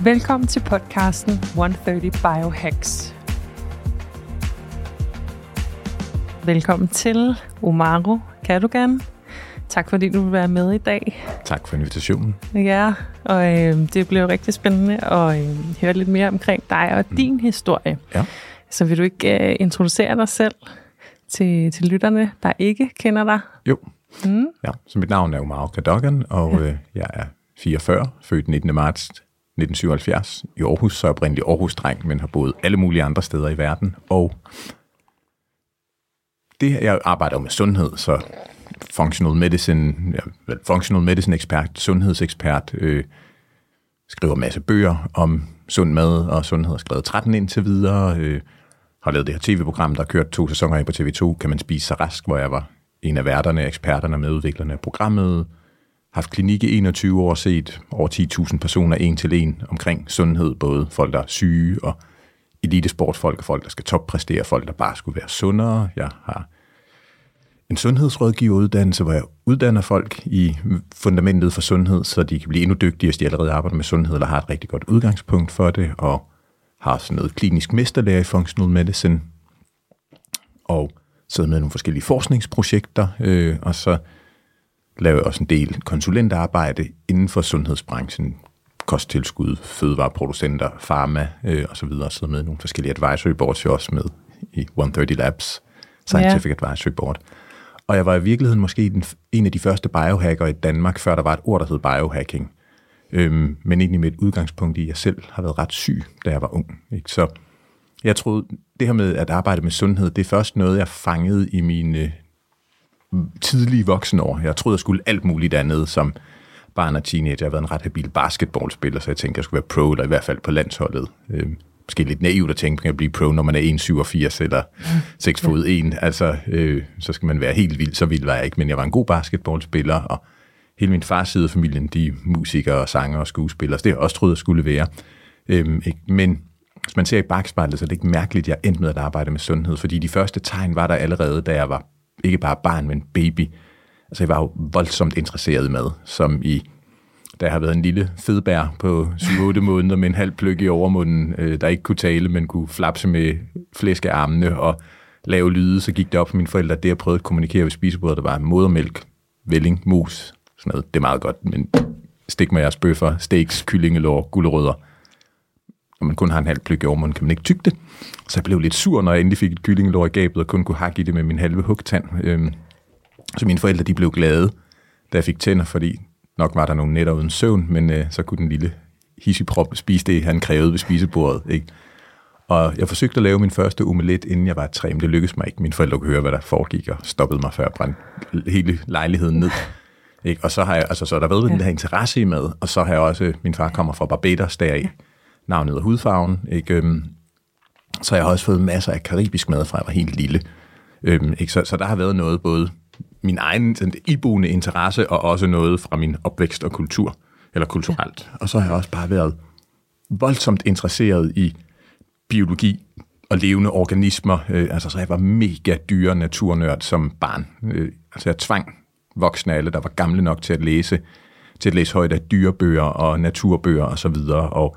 Velkommen til podcasten 130 Biohacks. Velkommen til Omaro Kadogan. Tak fordi du vil være med i dag. Tak for invitationen. Ja, og øh, det blev rigtig spændende at øh, høre lidt mere omkring dig og mm. din historie. Ja. Så vil du ikke øh, introducere dig selv til, til lytterne, der ikke kender dig? Jo. Mm. Ja, så mit navn er Omaro Kadogan, og øh, jeg er 44, født 19. marts 1977. I Aarhus, så oprindelig Aarhus-dreng, men har boet alle mulige andre steder i verden, og det, jeg arbejder med sundhed, så functional medicine, ja, functional medicine ekspert, sundhedsekspert, øh, skriver en masse bøger om sund mad og sundhed, har skrevet 13 indtil videre, øh, har lavet det her tv-program, der har kørt to sæsoner på TV2, Kan man spise sig rask, hvor jeg var en af værterne, eksperterne og medudviklerne af programmet, haft klinik i 21 år, set over 10.000 personer en til en omkring sundhed, både folk, der er syge og elitesportsfolk og folk, der skal toppræstere, folk, der bare skulle være sundere. Jeg har en sundhedsrådgiveruddannelse, hvor jeg uddanner folk i fundamentet for sundhed, så de kan blive endnu dygtigere, hvis de allerede arbejder med sundhed, eller har et rigtig godt udgangspunkt for det, og har sådan noget klinisk mesterlærer i functional medicine, og sidder med nogle forskellige forskningsprojekter, øh, og så laver jeg også en del konsulentarbejde inden for sundhedsbranchen, kosttilskud, fødevareproducenter, pharma øh, og så sidder med nogle forskellige advisory boards, jeg også med i 130 Labs, Scientific ja. Advisory Board. Og jeg var i virkeligheden måske den, en af de første biohacker i Danmark, før der var et ord, der hed biohacking. Øhm, men egentlig med et udgangspunkt i, at jeg selv har været ret syg, da jeg var ung. Ikke? Så jeg troede, det her med at arbejde med sundhed, det er først noget, jeg fangede i mine tidlige voksenår. Jeg troede, jeg skulle alt muligt andet som barn og teenager. Jeg har været en ret habil basketballspiller, så jeg tænkte, jeg skulle være pro, eller i hvert fald på landsholdet. Øhm, måske lidt naivt at tænke, at man kan blive pro, når man er 1,87 eller 6 fod 1. Altså, øh, så skal man være helt vild. Så vild var jeg ikke, men jeg var en god basketballspiller, og hele min fars side af familien, de musikere, sanger og skuespillere, så det har jeg også troet, jeg skulle være. Øhm, ikke? Men hvis man ser i bagspejlet, så er det ikke mærkeligt, at jeg endte med at arbejde med sundhed, fordi de første tegn var der allerede, da jeg var ikke bare barn, men baby. Altså jeg var jo voldsomt interesseret i mad, som i der har været en lille fedbær på 7-8 måneder med en halv pløk i overmunden, øh, der ikke kunne tale, men kunne flapse med flæskearmene og lave lyde, så gik det op for mine forældre, at det, jeg prøvede at kommunikere ved spisebordet, der var modermælk, velling, mus, sådan noget. Det er meget godt, men stik med jeres bøffer, steaks, kyllingelår, gulerødder. Når man kun har en halv pløk i overmunden, kan man ikke tygge det. Så jeg blev lidt sur, når jeg endelig fik et kyllingelår i gabet, og kun kunne hakke i det med min halve hugtand. Øhm, så mine forældre, de blev glade, da jeg fik tænder, fordi Nok var der nogle nætter uden søvn, men øh, så kunne den lille hissiprop spise det, han krævede ved spisebordet. Ikke? Og jeg forsøgte at lave min første omelet, inden jeg var tre, men det lykkedes mig ikke. Mine forældre kunne høre, hvad der foregik, og stoppede mig før jeg brændte hele lejligheden ned. Ikke? Og så har jeg, altså, så der været den her interesse i mad, og så har jeg også, min far kommer fra Barbados deraf, navnet og hudfarven, ikke? Øhm, så jeg har også fået masser af karibisk mad fra jeg var helt lille. Øhm, ikke? Så, så der har været noget både min egen sådan, iboende interesse, og også noget fra min opvækst og kultur, eller kulturelt. Og så har jeg også bare været voldsomt interesseret i biologi og levende organismer. Øh, altså, så jeg var mega dyre naturnørd som barn. Øh, altså, jeg tvang voksne alle, der var gamle nok til at læse, til at læse højt af dyrebøger og naturbøger og så videre. Og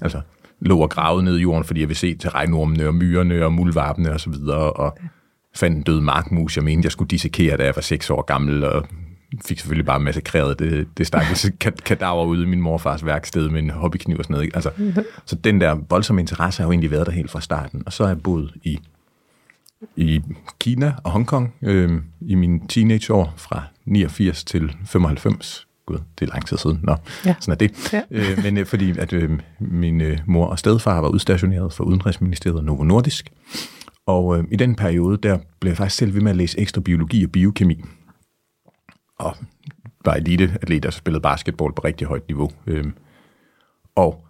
altså, lå og gravede ned i jorden, fordi jeg ville se til regnormene og myrerne og muldvarpene og så videre. Og fandt en død markmus, jeg mente, jeg skulle dissekere, da jeg var seks år gammel, og fik selvfølgelig bare massakreret det, det stakkels kadaver ude i min morfars værksted med en hobbykniv og sådan noget. Ikke? Altså, så den der voldsomme interesse har jo egentlig været der helt fra starten. Og så har jeg boet i, i Kina og Hongkong øh, i mine teenageår fra 89 til 95. Gud, det er lang tid siden. Nå, ja. sådan er det. Ja. Øh, men øh, fordi at øh, min øh, mor og stedfar var udstationeret for Udenrigsministeriet Novo Nordisk, og øh, i den periode, der blev jeg faktisk selv ved med at læse ekstra biologi og biokemi. Og var elite atlet, og spillede basketball på rigtig højt niveau. Øh, og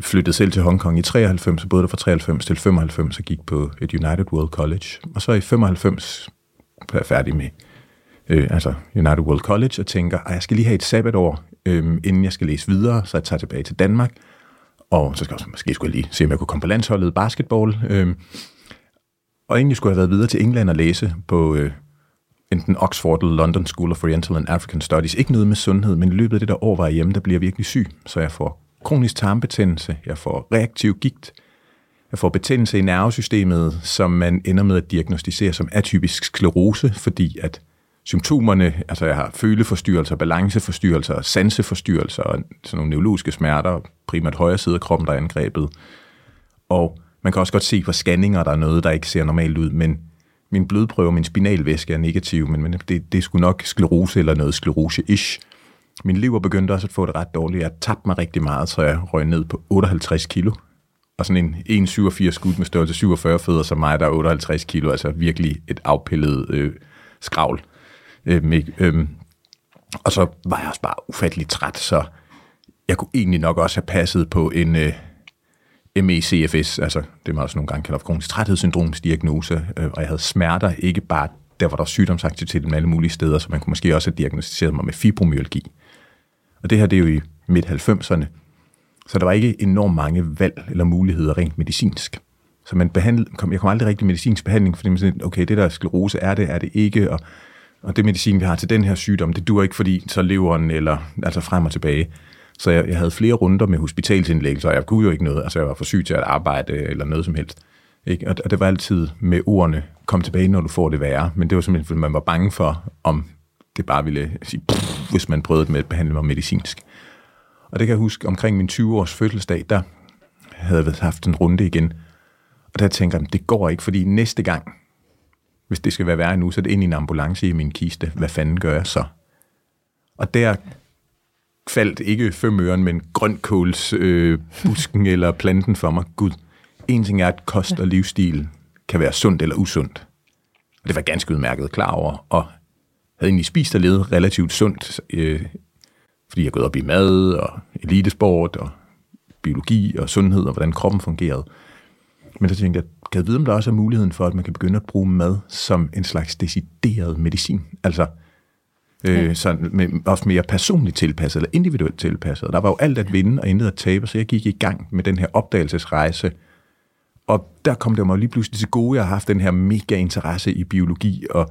flyttede selv til Hongkong i 93, og boede der fra 93 til 95 og gik på et United World College. Og så i 95 blev jeg færdig med øh, altså United World College og tænker, at jeg skal lige have et sabbatår, øh, inden jeg skal læse videre, så jeg tager tilbage til Danmark. Og så skal jeg også, måske skulle jeg lige se, om jeg kunne komme på landsholdet basketball. Øh, og egentlig skulle jeg have været videre til England og læse på øh, enten Oxford eller London School of Oriental and African Studies. Ikke noget med sundhed, men i løbet af det der år var jeg hjemme, der bliver jeg virkelig syg. Så jeg får kronisk tarmbetændelse, jeg får reaktiv gigt, jeg får betændelse i nervesystemet, som man ender med at diagnostisere som atypisk sklerose, fordi at symptomerne, altså jeg har føleforstyrrelser, balanceforstyrrelser, sanseforstyrrelser og sådan nogle neurologiske smerter, primært højre side af kroppen, der er angrebet. Og man kan også godt se på scanninger, der er noget, der ikke ser normalt ud, men min blodprøve, min spinalvæske er negativ, men, men det, det er sgu nok sklerose eller noget sklerose-ish. Min lever begyndte også at få det ret dårligt. Jeg tabte mig rigtig meget, så jeg røg ned på 58 kilo. Og sådan en 1,87 skud med størrelse 47 fødder som mig, der er 58 kilo, altså virkelig et afpillet øh, skravl. Øhm, øhm, og så var jeg også bare ufattelig træt, så jeg kunne egentlig nok også have passet på en øh, MECFS, altså det man også nogle gange kalder for kronisk træthedssyndromsdiagnose, øh, og jeg havde smerter, ikke bare der var der sygdomsaktivitet med alle mulige steder, så man kunne måske også have diagnostiseret mig med fibromyalgi. Og det her, det er jo i midt-90'erne, så der var ikke enormt mange valg eller muligheder rent medicinsk. Så man behandlede, kom, jeg kom aldrig rigtig medicinsk behandling, fordi man sagde, okay, det der sklerose er det, er det ikke, og, og det medicin, vi har til den her sygdom, det dur ikke, fordi så leveren, eller altså frem og tilbage. Så jeg, jeg havde flere runder med hospitalsindlæggelser, og jeg kunne jo ikke noget, altså jeg var for syg til at arbejde eller noget som helst. Ikke? Og, og det var altid med ordene, kom tilbage, når du får det værre. Men det var simpelthen, fordi man var bange for, om det bare ville sige, pff, hvis man prøvede med at behandle mig medicinsk. Og det kan jeg huske, omkring min 20-års fødselsdag, der havde jeg haft en runde igen. Og der tænker jeg, det går ikke, fordi næste gang, hvis det skal være værre nu, så er det ind i en ambulance i min kiste. Hvad fanden gør jeg så? Og der faldt ikke fem øren, men grønkåls øh, busken eller planten for mig. Gud, en ting er, at kost og livsstil kan være sundt eller usundt. Og det var ganske udmærket klar over, og havde egentlig spist og levet relativt sundt, øh, fordi jeg gået op i mad og elitesport og biologi og sundhed og hvordan kroppen fungerede. Men så tænkte jeg, kan jeg vide, om der også er muligheden for, at man kan begynde at bruge mad som en slags decideret medicin? Altså, øh, så med, også mere personligt tilpasset, eller individuelt tilpasset. Der var jo alt at vinde og intet at tabe, så jeg gik i gang med den her opdagelsesrejse, og der kom det mig lige pludselig til gode, jeg har haft den her mega interesse i biologi og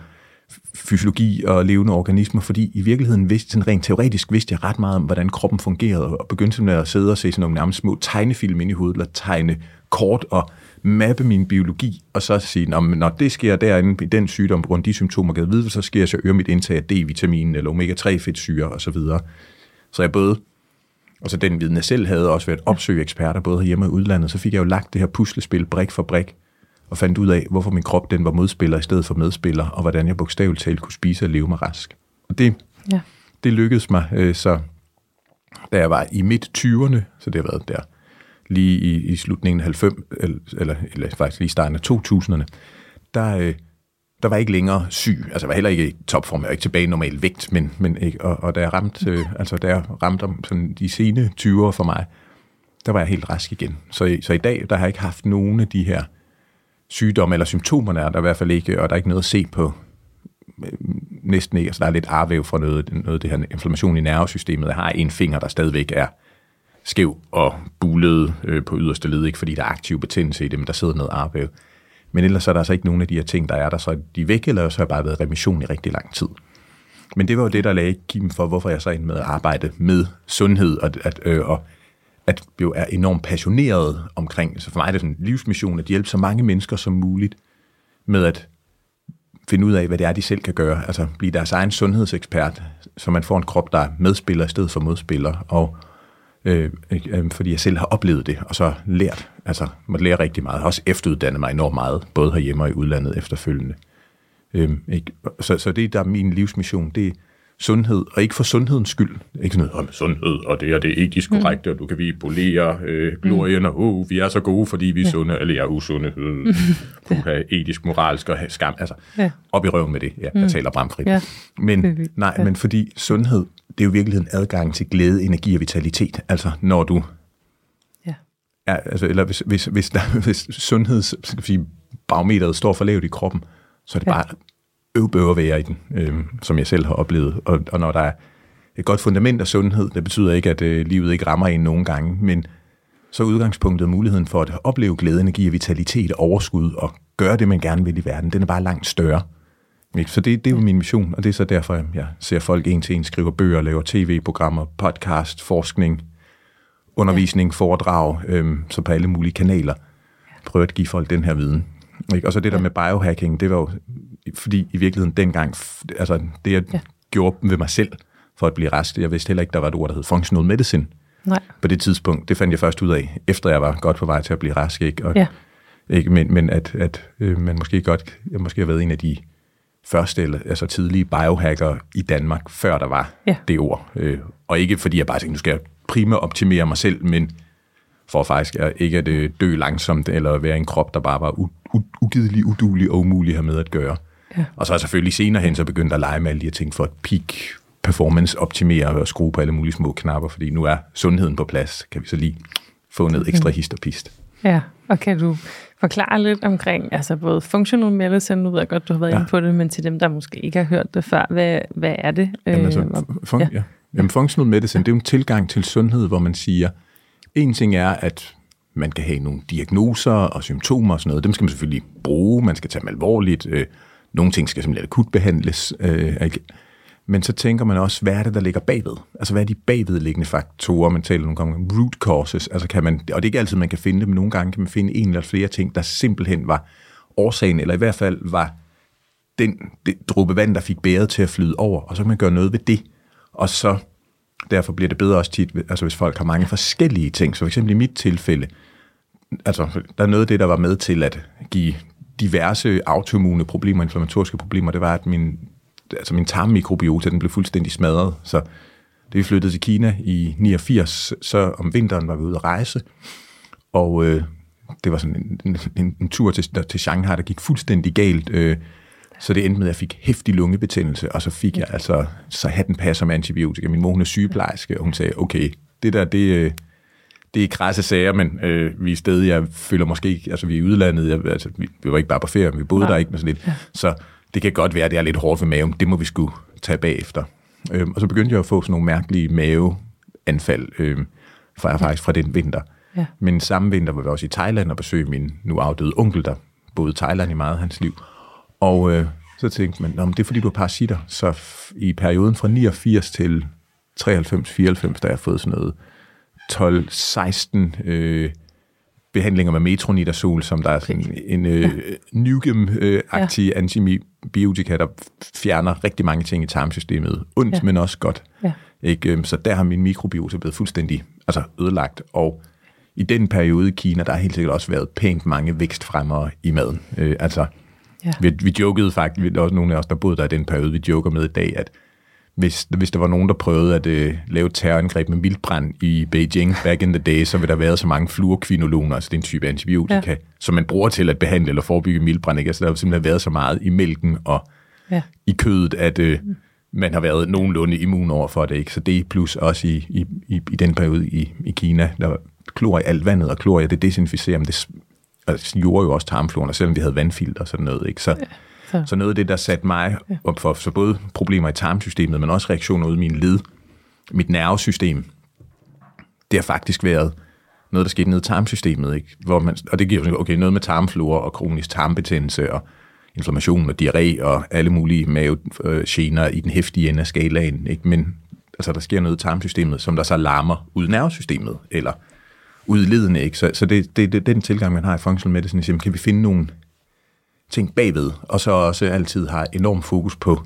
fysiologi og levende organismer, fordi i virkeligheden vidste, sådan rent teoretisk vidste jeg ret meget om, hvordan kroppen fungerede, og begyndte simpelthen at sidde og se sådan nogle nærmest små tegnefilm ind i hovedet, eller tegne kort og mappe min biologi, og så sige, når det sker derinde i den sygdom på grund af de symptomer, jeg vide, så sker jeg så øge mit indtag af D-vitamin eller omega-3-fedtsyre osv. Så, så jeg både og så den viden, jeg selv havde, også ved at opsøge eksperter, både hjemme og udlandet, så fik jeg jo lagt det her puslespil brik for brik, og fandt ud af, hvorfor min krop den var modspiller i stedet for medspiller, og hvordan jeg bogstaveligt talt kunne spise og leve mig rask. Og det, ja. det lykkedes mig, øh, så da jeg var i midt 20'erne, så det har været der, lige i, i slutningen af 90, eller, eller, eller faktisk lige starten af 2000'erne, der, øh, der var ikke længere syg. Altså, jeg var heller ikke i topform. Jeg var ikke tilbage i normal vægt, men, men ikke, og, og da jeg ramte, øh, altså, da jeg ramte om sådan de sene 20'ere for mig, der var jeg helt rask igen. Så, så i dag, der har jeg ikke haft nogen af de her sygdomme, eller symptomerne er der i hvert fald ikke, og der er ikke noget at se på. Næsten ikke. Altså, der er lidt arvæv fra noget, noget af det her inflammation i nervesystemet. Jeg har en finger, der stadigvæk er skæv og bulet øh, på yderste led, ikke fordi der er aktiv betændelse i det, men der sidder noget arbejde. Men ellers er der altså ikke nogen af de her ting, der er der, så er de væk, eller så har jeg bare været remission i rigtig lang tid. Men det var jo det, der lagde kim for, hvorfor jeg så endte med at arbejde med sundhed, og at, øh, og at jo er enormt passioneret omkring, så for mig er det sådan en livsmission, at hjælpe så mange mennesker som muligt med at finde ud af, hvad det er, de selv kan gøre. Altså blive deres egen sundhedsekspert, så man får en krop, der er medspiller i stedet for modspiller, og øh, øh, fordi jeg selv har oplevet det, og så lært, altså måtte lære rigtig meget. Jeg har også efteruddannet mig enormt meget, både herhjemme og i udlandet efterfølgende. Øh, ikke? Så, så det, der er min livsmission, det er sundhed, og ikke for sundhedens skyld. Ikke sådan noget om sundhed, og det er det etisk mm. korrekte, og du kan vi polere øh, glorien, og oh, vi er så gode, fordi vi er ja. sunde, eller jeg er usunde, øh, have etisk, moralsk og skam. Altså, ja. op i røven med det. Ja, jeg mm. taler bramfrit. Ja. Men, nej, ja. men fordi sundhed, det er jo i virkeligheden adgang til glæde, energi og vitalitet. Altså, når du Ja, altså, eller hvis, hvis, hvis, der, hvis sundheds, skal sige, barometeret står for lavt i kroppen, så er det ja. bare øvbøver være i den, øh, som jeg selv har oplevet. Og, og når der er et godt fundament af sundhed, det betyder ikke, at øh, livet ikke rammer en nogen gange, men så er udgangspunktet muligheden for at opleve glæde, energi og vitalitet, overskud og gøre det, man gerne vil i verden, den er bare langt større. Så det, det er jo min mission, og det er så derfor, jeg ser folk en til en skriver bøger, laver tv-programmer, podcast, forskning, undervisning, foredrag, øhm, så på alle mulige kanaler prøver at give folk den her viden. Ikke? Og så det der med biohacking, det var jo, fordi i virkeligheden dengang, altså det jeg ja. gjorde ved mig selv for at blive rask, jeg vidste heller ikke, der var et ord, der hed functional medicine. Nej. På det tidspunkt, det fandt jeg først ud af, efter jeg var godt på vej til at blive rask. Ikke? Og, ja. ikke? Men, men at, at øh, man måske godt, jeg måske har været en af de første, eller, altså tidlige biohacker i Danmark, før der var ja. det ord. Øh, og ikke fordi jeg bare tænkte, nu skal jeg primært optimere mig selv, men for faktisk at, ikke at øh, dø langsomt, eller være en krop, der bare var u- u- ugidelig, udulig og umulig at have med at gøre. Ja. Og så er selvfølgelig senere hen, så begyndte at lege med alle de her ting for at peak performance optimere og skrue på alle mulige små knapper, fordi nu er sundheden på plads, kan vi så lige få ned ekstra hist og pist. Ja, og kan du forklare lidt omkring, altså både functional medicine, nu ved jeg godt, du har været ja. inde på det, men til dem, der måske ikke har hørt det før, hvad, hvad er det? Jamen, altså, øh, fun- ja. Ja. Jamen, functional medicine, det er jo en tilgang til sundhed, hvor man siger, en ting er, at man kan have nogle diagnoser og symptomer og sådan noget. Dem skal man selvfølgelig bruge, man skal tage dem alvorligt. Øh, nogle ting skal simpelthen akut behandles. Øh, men så tænker man også, hvad er det, der ligger bagved? Altså, hvad er de bagvedliggende faktorer? Man taler nogle gange om root causes. Altså, kan man, og det er ikke altid, man kan finde det, men nogle gange kan man finde en eller flere ting, der simpelthen var årsagen, eller i hvert fald var den det, dråbe vand, der fik bæret til at flyde over, og så kan man gøre noget ved det. Og så, derfor bliver det bedre også tit, altså hvis folk har mange forskellige ting. Så for eksempel i mit tilfælde, altså der er noget af det, der var med til at give diverse autoimmune problemer, inflammatoriske problemer, det var, at min altså min tarmmikrobiota, den blev fuldstændig smadret. Så det vi flyttede til Kina i 89, så om vinteren var vi ude at rejse, og øh, det var sådan en, en, en tur til, der, til Shanghai, der gik fuldstændig galt. Øh, så det endte med, at jeg fik hæftig lungebetændelse, og så fik jeg altså, så hatten passer med antibiotika. Min mor, hun er sygeplejerske, og hun sagde, okay, det der, det, øh, det er krasse sager, men øh, vi er stedet, jeg føler måske ikke, altså vi er i udlandet, jeg, altså, vi, vi var ikke bare på ferie, men vi boede ja. der ikke med sådan lidt. Ja. Så det kan godt være, at det er lidt hårdt ved maven. Det må vi skulle tage bagefter. Øhm, og så begyndte jeg at få sådan nogle mærkelige maveanfald, øhm, fra, faktisk fra den vinter. Ja. Men samme vinter var vi også i Thailand og besøgte min nu afdøde onkel, der boede i Thailand i meget af hans liv. Og øh, så tænkte man, det er fordi, du har parasitter. Så i perioden fra 89 til 93-94, der har jeg fået sådan noget 12-16 øh, behandlinger med metronidazol, som der er sådan en øh, ja. Nugem-agtig ja. antibiotika, der fjerner rigtig mange ting i tarmsystemet. Ondt, ja. men også godt. Ja. Ikke? Øhm, så der har min mikrobiota blevet fuldstændig altså ødelagt, og i den periode i Kina, der har helt sikkert også været pænt mange vækstfremmere i maden. Øh, altså, ja. vi, vi jokede faktisk, der er også nogle af os, der boede der i den periode, vi joker med i dag, at hvis, hvis der var nogen, der prøvede at uh, lave terrorangreb med vildbrand i Beijing back in the day, så ville der være så mange fluorquinoloner, altså det er en type antibiotika, ja. som man bruger til at behandle eller forebygge vildbrand. Ikke? Altså der har simpelthen været så meget i mælken og ja. i kødet, at uh, man har været nogenlunde immun over for det. Ikke? Så det plus også i, i, i, i den periode i, i Kina, der klor i alt vandet, og klor, ja, det desinficerer, men det altså, gjorde jo også tarmfloren, selvom vi havde vandfilter og sådan noget. Ikke? Så, ja så. så noget af det, der satte mig op for så både problemer i tarmsystemet, men også reaktioner ud i min led, mit nervesystem, det har faktisk været noget, der skete ned i tarmsystemet. Ikke? Hvor man, og det giver okay, noget med tarmflora og kronisk tarmbetændelse og inflammation og diarré og alle mulige mavegener i den hæftige ende af skalaen. Ikke? Men altså, der sker noget i tarmsystemet, som der så larmer ud i nervesystemet, eller ud i ledene. Ikke? Så, så det, det, det, den tilgang, man har i functional medicine, kan vi finde nogle ting bagved, og så også altid har enorm fokus på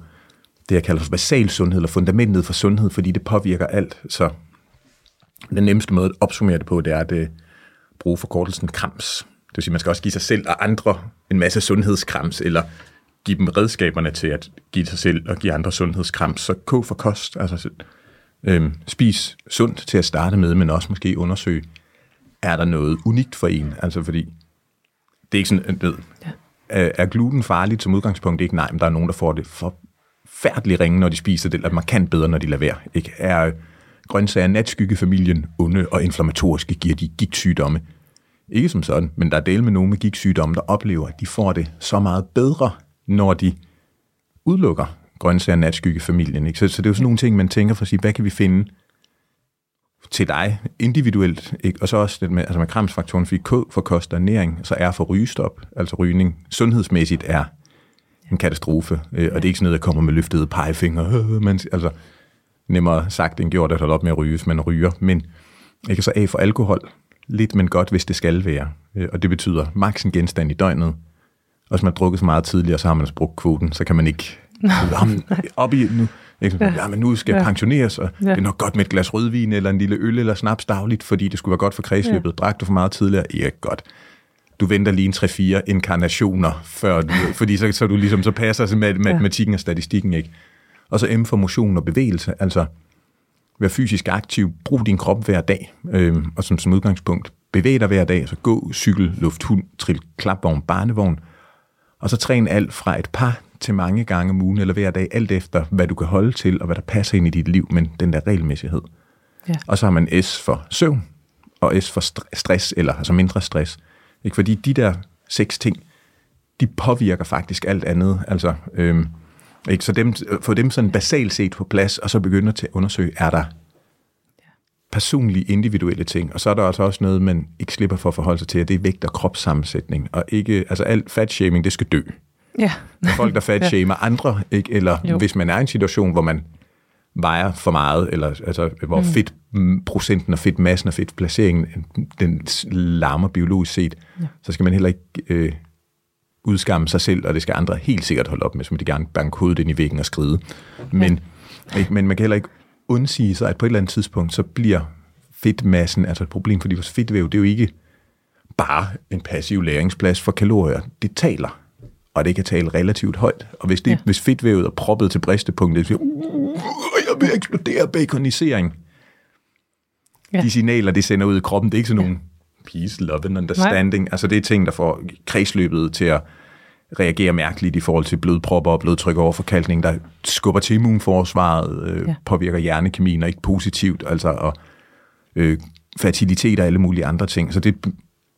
det, jeg kalder for basal sundhed, eller fundamentet for sundhed, fordi det påvirker alt. Så den nemmeste måde at opsummere det på, det er at øh, bruge forkortelsen krams. Det vil sige, man skal også give sig selv og andre en masse sundhedskrams, eller give dem redskaberne til at give sig selv og give andre sundhedskrams. Så k for kost, altså øhm, spis sundt til at starte med, men også måske undersøge, er der noget unikt for en? Altså fordi, det er ikke sådan, ved, ja er gluten farligt som udgangspunkt? Ikke nej, men der er nogen, der får det forfærdeligt ringe, når de spiser det, eller markant bedre, når de lader være. Ikke? Er grøntsager natskyggefamilien onde og inflammatoriske, giver de gigtsygdomme? Ikke som sådan, men der er del med nogen med gigtsygdomme, der oplever, at de får det så meget bedre, når de udelukker grøntsager natskyggefamilien. Ikke? Så, så det er jo sådan nogle ting, man tænker for at sige, hvad kan vi finde til dig individuelt, ikke? og så også det med, altså med kramsfaktoren, fordi K for kost og næring, så er for rygestop, altså rygning, sundhedsmæssigt er en katastrofe, øh, og det er ikke sådan noget, der kommer med løftede pegefinger, øh, men altså nemmere sagt end gjort at holde op med at ryge, hvis man ryger, men ikke? Så af for alkohol, lidt men godt, hvis det skal være, øh, og det betyder maks. en genstand i døgnet, og hvis man har drukket så meget tidligere, så har man brugt kvoten, så kan man ikke op i nu, ikke? Ja. ja, men nu skal jeg ja. pensioneres, og ja. det er nok godt med et glas rødvin, eller en lille øl eller snaps dagligt, fordi det skulle være godt for kredsløbet. Ja. Drak du for meget tidligere? Ja, godt. Du venter lige en 3-4 inkarnationer, før du, fordi så, så du ligesom, så passer med matematikken og statistikken ikke. Og så M for motion og bevægelse, altså vær fysisk aktiv, brug din krop hver dag, øh, og som, som udgangspunkt, bevæg dig hver dag, så gå, cykel, luft, hund, trill, klapvogn, barnevogn, og så træn alt fra et par til mange gange om ugen eller hver dag, alt efter hvad du kan holde til og hvad der passer ind i dit liv, men den der regelmæssighed. Ja. Og så har man S for søvn, og S for stress, eller altså mindre stress. Ikke? Fordi de der seks ting, de påvirker faktisk alt andet. Altså, øhm, ikke? Så dem, få dem sådan basalt set på plads, og så begynde til at undersøge, er der personlige, individuelle ting. Og så er der altså også noget, man ikke slipper for at forholde sig til, at det er vægt og kropssammensætning. Og ikke, altså alt fatshaming, det skal dø. Ja. folk, der fatshamer ja. andre, ikke? eller jo. hvis man er i en situation, hvor man vejer for meget, eller altså, hvor mm. fedt procenten af fedtmassen og fedtplaceringen, den larmer biologisk set, ja. så skal man heller ikke øh, udskamme sig selv, og det skal andre helt sikkert holde op med, så må de gerne banke hovedet ind i væggen og skride. Men, ja. ikke, men man kan heller ikke undsige sig, at på et eller andet tidspunkt, så bliver fedtmassen altså et problem, fordi vores fedtvæv, det er jo ikke bare en passiv læringsplads for kalorier. Det taler og det kan tale relativt højt. Og hvis, det, ja. hvis fedtvævet er proppet til bristepunktet, så jeg vil eksplodere baconisering. Ja. De signaler, det sender ud i kroppen, det er ikke sådan nogle peace, love and understanding. Nej. Altså det er ting, der får kredsløbet til at reagere mærkeligt i forhold til blodpropper og blodtryk overforkalkning, der skubber til immunforsvaret, øh, ja. påvirker hjernekemien og ikke positivt, altså og øh, fertilitet og alle mulige andre ting. Så det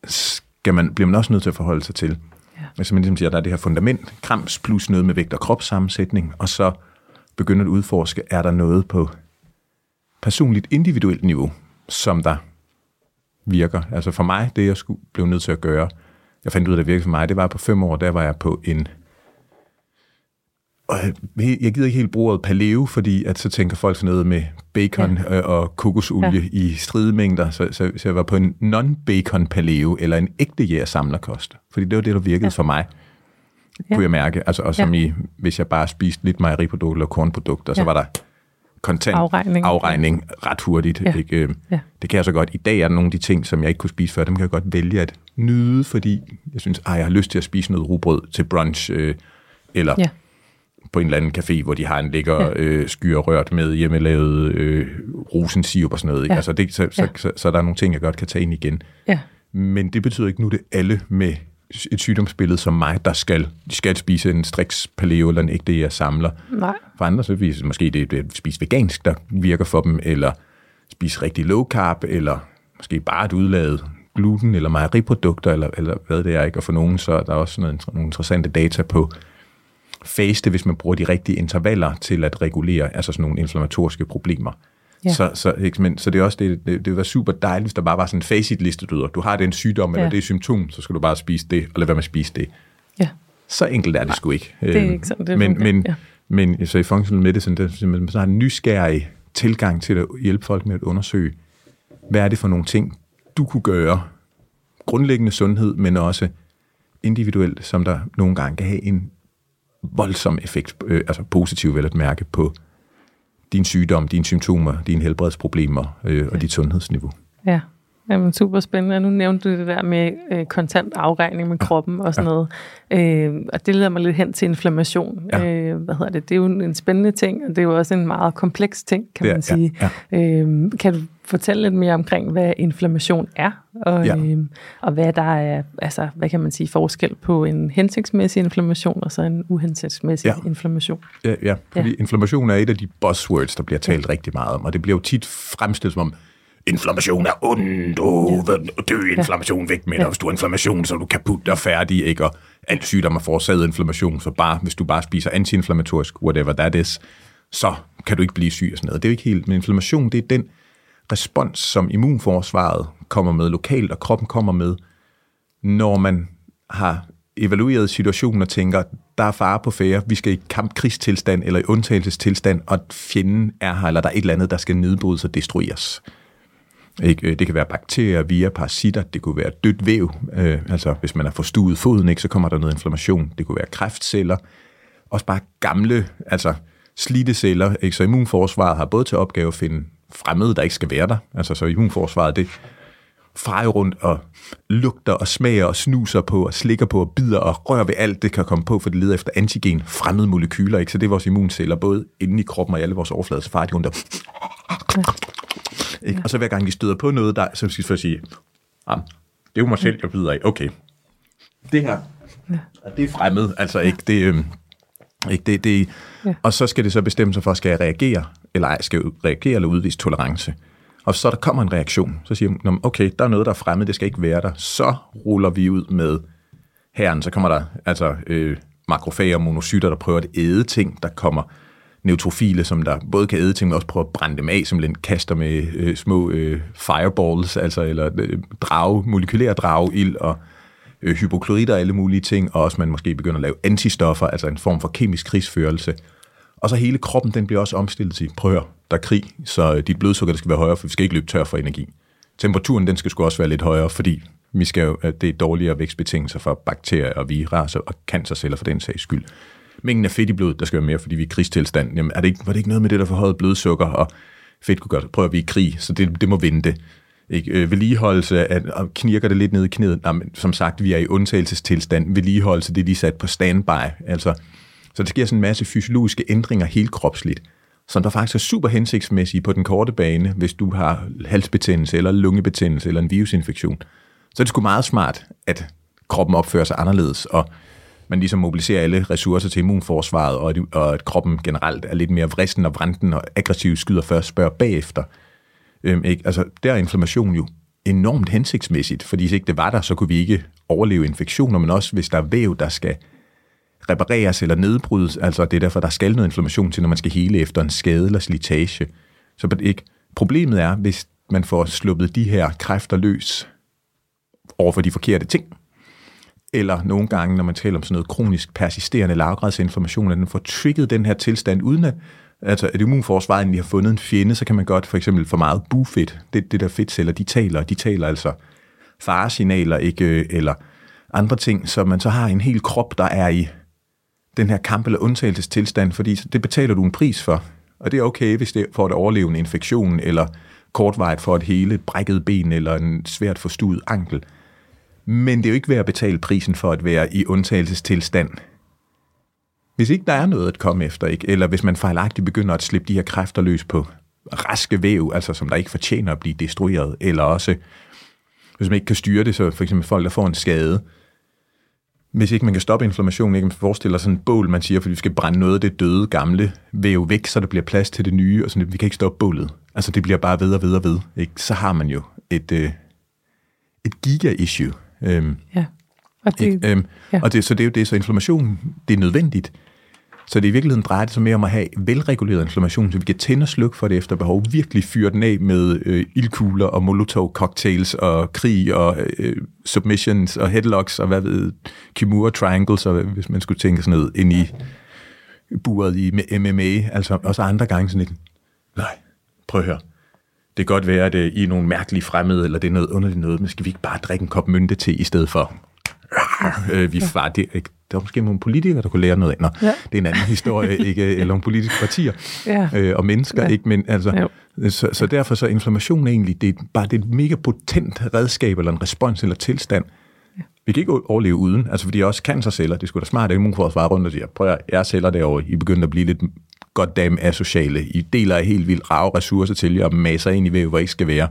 skal man, bliver man også nødt til at forholde sig til. Hvis man ligesom siger, der er det her fundament, krams plus noget med vægt og kropssammensætning, og så begynder at udforske, er der noget på personligt individuelt niveau, som der virker. Altså for mig, det jeg skulle blev nødt til at gøre, jeg fandt ud af, at det virkede for mig, det var på fem år, der var jeg på en og jeg gider ikke helt bruge ordet paleo, fordi at så tænker folk sådan noget med bacon ja. og kokosolie ja. i stridemængder. Så, så, så jeg var på en non-bacon paleo, eller en ægte jægersamlerkost. Fordi det var det, der virkede ja. for mig, ja. kunne jeg mærke. Altså, og som ja. i, hvis jeg bare spiste lidt mejeriprodukter eller kornprodukter, ja. så var der kontant afregning, afregning ret hurtigt. Ja. Ikke? Ja. Det kan jeg så godt. I dag er der nogle af de ting, som jeg ikke kunne spise før, dem kan jeg godt vælge at nyde, fordi jeg synes, at jeg har lyst til at spise noget rugbrød til brunch, øh, eller ja på en eller anden café, hvor de har en lækker ja. øh, skyr rørt med hjemmelavet øh, rosensirup og sådan noget. Ikke? Ja. Altså det, så, ja. så, så, så der er nogle ting, jeg godt kan tage ind igen. Ja. Men det betyder ikke nu, det alle med et sygdomsbillede som mig, der skal, de skal spise en striks paleo eller en ægte, jeg samler. Nej. For andre så vil måske det, det spise vegansk, der virker for dem, eller spise rigtig low carb, eller måske bare et udladet gluten eller mejeriprodukter, eller, eller hvad det er, ikke? Og for nogen, så er der også noget, nogle interessante data på, faste, hvis man bruger de rigtige intervaller til at regulere altså sådan nogle inflammatoriske problemer. Ja. Så, så, ikke, men, så det er også det, det, det var super dejligt, hvis der bare var sådan en facit-liste, du, du har den sygdom, ja. eller det symptom, så skal du bare spise det, og lade være med at spise det. Ja. Så enkelt er det Nej, sgu ikke. Det er øhm, ikke sådan, det men, men, ja. men så i functional medicine, det simpelthen så har en nysgerrig tilgang til at hjælpe folk med at undersøge, hvad er det for nogle ting, du kunne gøre, grundlæggende sundhed, men også individuelt, som der nogle gange kan have en voldsom effekt, øh, altså positiv vel at mærke, på din sygdom, dine symptomer, dine helbredsproblemer øh, og dit sundhedsniveau. Ja, Jamen, super spændende. Nu nævnte du det der med øh, kontant afregning med kroppen og sådan ja. noget. Øh, og det leder mig lidt hen til inflammation. Ja. Øh, hvad hedder det? Det er jo en spændende ting, og det er jo også en meget kompleks ting, kan man sige. Ja, ja. Øh, kan du fortælle lidt mere omkring, hvad inflammation er, og, ja. øh, og hvad der er, altså, hvad kan man sige, forskel på en hensigtsmæssig inflammation og så en uhensigtsmæssig ja. inflammation? Ja, ja, fordi ja. inflammation er et af de buzzwords, der bliver talt ja. rigtig meget om, og det bliver jo tit fremstillet som om, inflammation er ondt, oh, ja. dø inflammation væk med dig, ja. hvis du har inflammation, så er du kaput og færdig, ikke? Og alt sygdom er forårsaget inflammation, så bare, hvis du bare spiser antiinflammatorisk, whatever that is, så kan du ikke blive syg og sådan noget. Det er jo ikke helt, men inflammation, det er den respons, som immunforsvaret kommer med lokalt, og kroppen kommer med, når man har evalueret situationen og tænker, der er fare på færre, vi skal i kampkrigstilstand eller i undtagelsestilstand, og fjenden er her, eller der er et eller andet, der skal nedbrydes og destrueres. Ikke? Øh, det kan være bakterier, via parasitter, det kunne være dødt væv, øh, altså hvis man har forstuet foden, ikke, så kommer der noget inflammation. Det kunne være kræftceller, også bare gamle, altså slidte celler. Ikke? Så immunforsvaret har både til opgave at finde fremmede, der ikke skal være der. Altså så immunforsvaret, det farer rundt og lugter og smager og snuser på og slikker på og bider og rører ved alt, det kan komme på, for det leder efter antigen, fremmede molekyler. Ikke? Så det er vores immunceller, både inde i kroppen og i alle vores overflader, så farer de rundt og... Ikke? Og så hver gang de støder på noget, der, så skal de sige, ah, det er jo mig selv, jeg bider af. Okay, det her, ja. det er fremmed, altså ikke det... Øh, ikke det, det, ja. Og så skal det så bestemme sig for, skal jeg reagere, eller ej, skal jeg reagere eller udvise tolerance. Og så der kommer en reaktion. Så siger man, okay, der er noget, der er fremmed, det skal ikke være der. Så ruller vi ud med herren. Så kommer der altså øh, makrofager og monocytter, der prøver at æde ting. Der kommer neutrofile, som der både kan æde ting, men også prøver at brænde dem af, som den kaster med øh, små øh, fireballs, altså eller øh, drage, molekylære drageild og øh, hypokloritter og alle mulige ting, og også man måske begynder at lave antistoffer, altså en form for kemisk krigsførelse. Og så hele kroppen, den bliver også omstillet til, prøv at høre, der er krig, så øh, dit blodsukker det skal være højere, for vi skal ikke løbe tør for energi. Temperaturen, den skal sgu også være lidt højere, fordi vi skal jo, det er dårligere vækstbetingelser for bakterier og viruser og cancerceller for den sags skyld. Mængden af fedt i blodet, der skal være mere, fordi vi er i krigstilstand. Jamen, er det ikke, var det ikke noget med det, der forhøjede blodsukker, og fedt kunne godt prøve at vi i krig, så det, det må vente. Ikke? Øh, vedligeholdelse, at, og knirker det lidt ned i knæet. Nej, men som sagt, vi er i undtagelsestilstand. Vedligeholdelse, det er lige sat på standby. Altså, så der sker sådan en masse fysiologiske ændringer helt kropsligt, som der faktisk er super hensigtsmæssige på den korte bane, hvis du har halsbetændelse, eller lungebetændelse, eller en virusinfektion. Så er det sgu meget smart, at kroppen opfører sig anderledes, og man ligesom mobiliserer alle ressourcer til immunforsvaret, og at, og at kroppen generelt er lidt mere vristen og vranden og aggressiv skyder først, spørger bagefter. Øhm, ikke? Altså, der er inflammation jo enormt hensigtsmæssigt, fordi hvis ikke det var der, så kunne vi ikke overleve infektioner, men også hvis der er væv, der skal repareres eller nedbrydes, altså det er derfor, der skal noget inflammation til, når man skal hele efter en skade eller slitage. Så ikke. Problemet er, hvis man får sluppet de her kræfter løs over for de forkerte ting, eller nogle gange, når man taler om sådan noget kronisk persisterende lavgradsinflammation, at den får trigget den her tilstand, uden at, altså at immunforsvaret egentlig har fundet en fjende, så kan man godt for eksempel for meget bufedt, det, det der fedtceller, de taler, de taler altså faresignaler, ikke, øh, eller andre ting, så man så har en hel krop, der er i den her kamp- eller undtagelsestilstand, fordi det betaler du en pris for. Og det er okay, hvis det får for at overleve en infektion, eller kortvarigt for et hele brækket ben, eller en svært forstuet ankel. Men det er jo ikke ved at betale prisen for at være i undtagelsestilstand. Hvis ikke der er noget at komme efter, ikke? eller hvis man fejlagtigt begynder at slippe de her kræfter løs på raske væv, altså som der ikke fortjener at blive destrueret, eller også hvis man ikke kan styre det, så for eksempel folk, der får en skade, hvis ikke man kan stoppe inflammationen, ikke man forestiller sådan en bål, man siger, fordi vi skal brænde noget af det døde gamle væv væk, så der bliver plads til det nye, og sådan, vi kan ikke stoppe bålet. Altså det bliver bare ved og ved og ved. Ikke? Så har man jo et, øh, et giga-issue. Øhm, ja. Og det, øhm, ja. og det, så det er jo det, så inflammation, det er nødvendigt. Så det i virkeligheden drejer det sig mere om at have velreguleret inflammation, så vi kan tænde og slukke for det efter behov, virkelig fyre den af med øh, ildkugler og molotov-cocktails og krig og øh, submissions og headlocks og hvad ved, Kimura triangles, og hvis man skulle tænke sådan noget ind i buret i MMA, altså også andre gange sådan lidt, nej, prøv at høre, det kan godt være, at det I er nogle mærkelige fremmede, eller det er noget underligt noget, men skal vi ikke bare drikke en kop mynte til i stedet for? Øh, vi far, det, der var måske nogle politikere, der kunne lære noget. Nå, ja. det er en anden historie, ikke? eller nogle politiske partier ja. øh, og mennesker, ja. ikke? Men altså, så, så derfor så inflammation er egentlig, det er bare det er et mega potent redskab, eller en respons, eller tilstand. Vi kan ikke overleve uden, altså fordi også cancerceller, det skulle da smart, at immunforsvaret rundt og siger, prøv at jeg celler derovre, I begynder at blive lidt goddamn asociale. I deler af helt vildt rave ressourcer til jer og masser ind i væv, hvor I ikke skal være.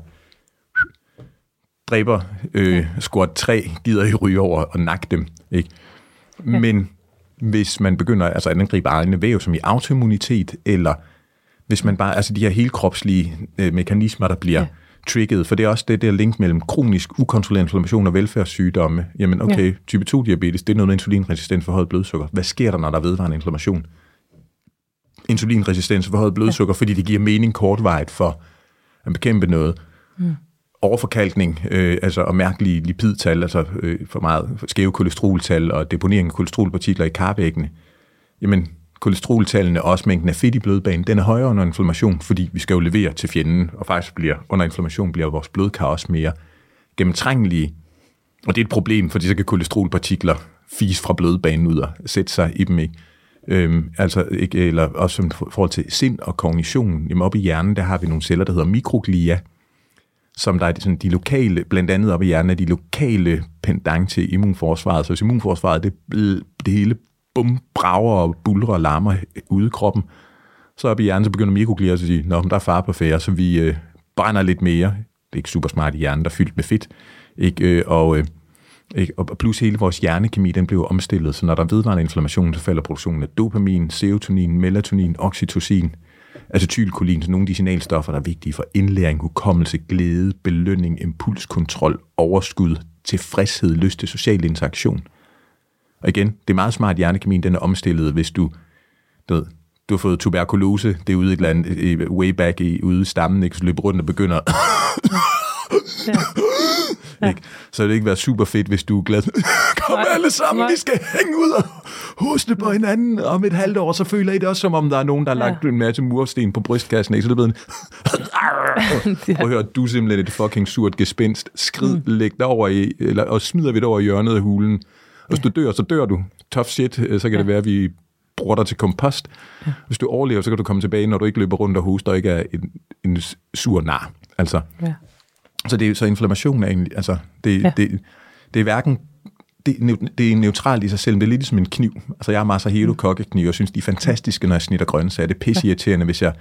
Dræber øh, squat 3, gider I ryge over og nakke dem. Ikke? Men hvis man begynder altså at angribe egne væv, som i autoimmunitet, eller hvis man bare, altså de her helkropslige øh, mekanismer, der bliver ja. trigget, for det er også det der link mellem kronisk ukontrolleret inflammation og velfærdssygdomme. Jamen okay, ja. type 2-diabetes, det er noget med insulinresistent forhøjet blodsukker. Hvad sker der, når der er vedvarende inflammation? Insulinresistens forhøjet blodsukker, ja. fordi det giver mening kortvarigt for at bekæmpe noget. Mm. Overforkalkning, øh, altså og mærkelige lipidtal, altså øh, for meget skæve kolesteroltal og deponering af kolesterolpartikler i karvæggene. Jamen, kolesteroltallene og også mængden af fedt i blodbanen, den er højere under inflammation, fordi vi skal jo levere til fjenden, og faktisk bliver under inflammation bliver vores blodkar også mere gennemtrængelige. Og det er et problem, fordi så kan kolesterolpartikler fise fra blodbanen ud og sætte sig i dem. Ikke? Øhm, altså, ikke, eller også i forhold til sind og kognition. Jamen, oppe i hjernen, der har vi nogle celler, der hedder mikroglia, som der er sådan de lokale, blandt andet oppe i hjernen, er de lokale pendant til immunforsvaret. Så hvis immunforsvaret, det, det hele bum, brager og bulrer og larmer ude i kroppen. Så op i hjernen, så begynder mikroglia at sige, Nå, men der er far på færre, så vi øh, brænder lidt mere. Det er ikke super smart i hjernen, der er fyldt med fedt. Ikke? Øh, og, øh, ikke? og plus hele vores hjernekemi, den bliver omstillet, så når der er vedvarende inflammation, så falder produktionen af dopamin, serotonin, melatonin, oxytocin, acetylkolin, så nogle af de signalstoffer, der er vigtige for indlæring, hukommelse, glæde, belønning, impulskontrol, overskud, tilfredshed, lyst til social interaktion. Og igen, det er meget smart, hjernekemien den er omstillet, hvis du, du ved, du har fået tuberkulose, det er ude et eller andet, way back i, ude i stammen, ikke? så løber rundt og begynder ja. Ja. Ikke? Så det ikke være super fedt, hvis du er glad. Kom Nej. alle sammen, Nej. vi skal hænge ud og hoste på hinanden. Og om et halvt år, så føler I det også, som om der er nogen, der har ja. lagt en masse mursten på brystkassen. Ikke? Så det er blevet Prøv at høre, du er simpelthen et fucking surt gespenst. Skrid, mm. læg dig over i, eller, og smider vi det over i hjørnet af hulen. Hvis du dør, så dør du. Tough shit, øh, så kan ja. det være, at vi bruger dig til kompost. Ja. Hvis du overlever, så kan du komme tilbage, når du ikke løber rundt og hoster og ikke er en, en sur nar. Altså. Ja. Så, det, så inflammation er egentlig, altså, det, ja. det, det er hverken det, det er neutralt i sig selv, men det er lidt som en kniv. Altså, jeg har masser af hero kokkekniv, og synes, de er fantastiske, når jeg snitter grøntsager. Det er pisseirriterende, hvis jeg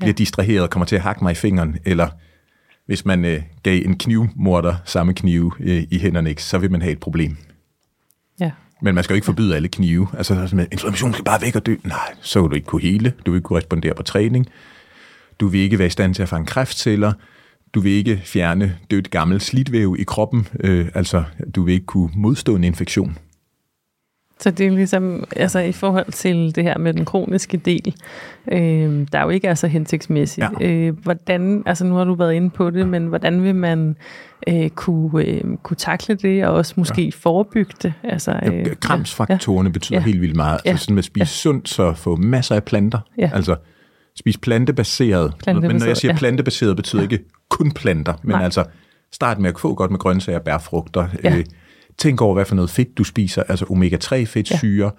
bliver distraheret og kommer til at hakke mig i fingeren, eller hvis man øh, gav en knivmorder samme knive øh, i hænderne, ikke, så vil man have et problem. Ja. Men man skal jo ikke forbyde alle knive. Altså, inflammation skal bare væk og dø. Nej, så vil du ikke kunne hele. Du vil ikke kunne respondere på træning. Du vil ikke være i stand til at fange kræftceller. Du vil ikke fjerne dødt gammel slidvæv i kroppen. Øh, altså, du vil ikke kunne modstå en infektion. Så det er ligesom, altså i forhold til det her med den kroniske del, øh, der jo ikke er så hensigtsmæssigt. Ja. Øh, hvordan, altså nu har du været inde på det, men hvordan vil man øh, kunne, øh, kunne takle det, og også måske ja. forebygge det? Altså, øh, ja, kramsfaktorerne ja. betyder ja. helt vildt meget. Ja. Altså sådan med at spise ja. sundt, så få masser af planter. Ja. Altså spise plantebaseret. plantebaseret. Men når jeg siger ja. plantebaseret, betyder ja. ikke kun planter, men Nej. altså start med at få godt med grøntsager, bær, frugter. Ja. Øh, tænk over, hvad for noget fedt du spiser, altså omega-3 fedtsyre, ja.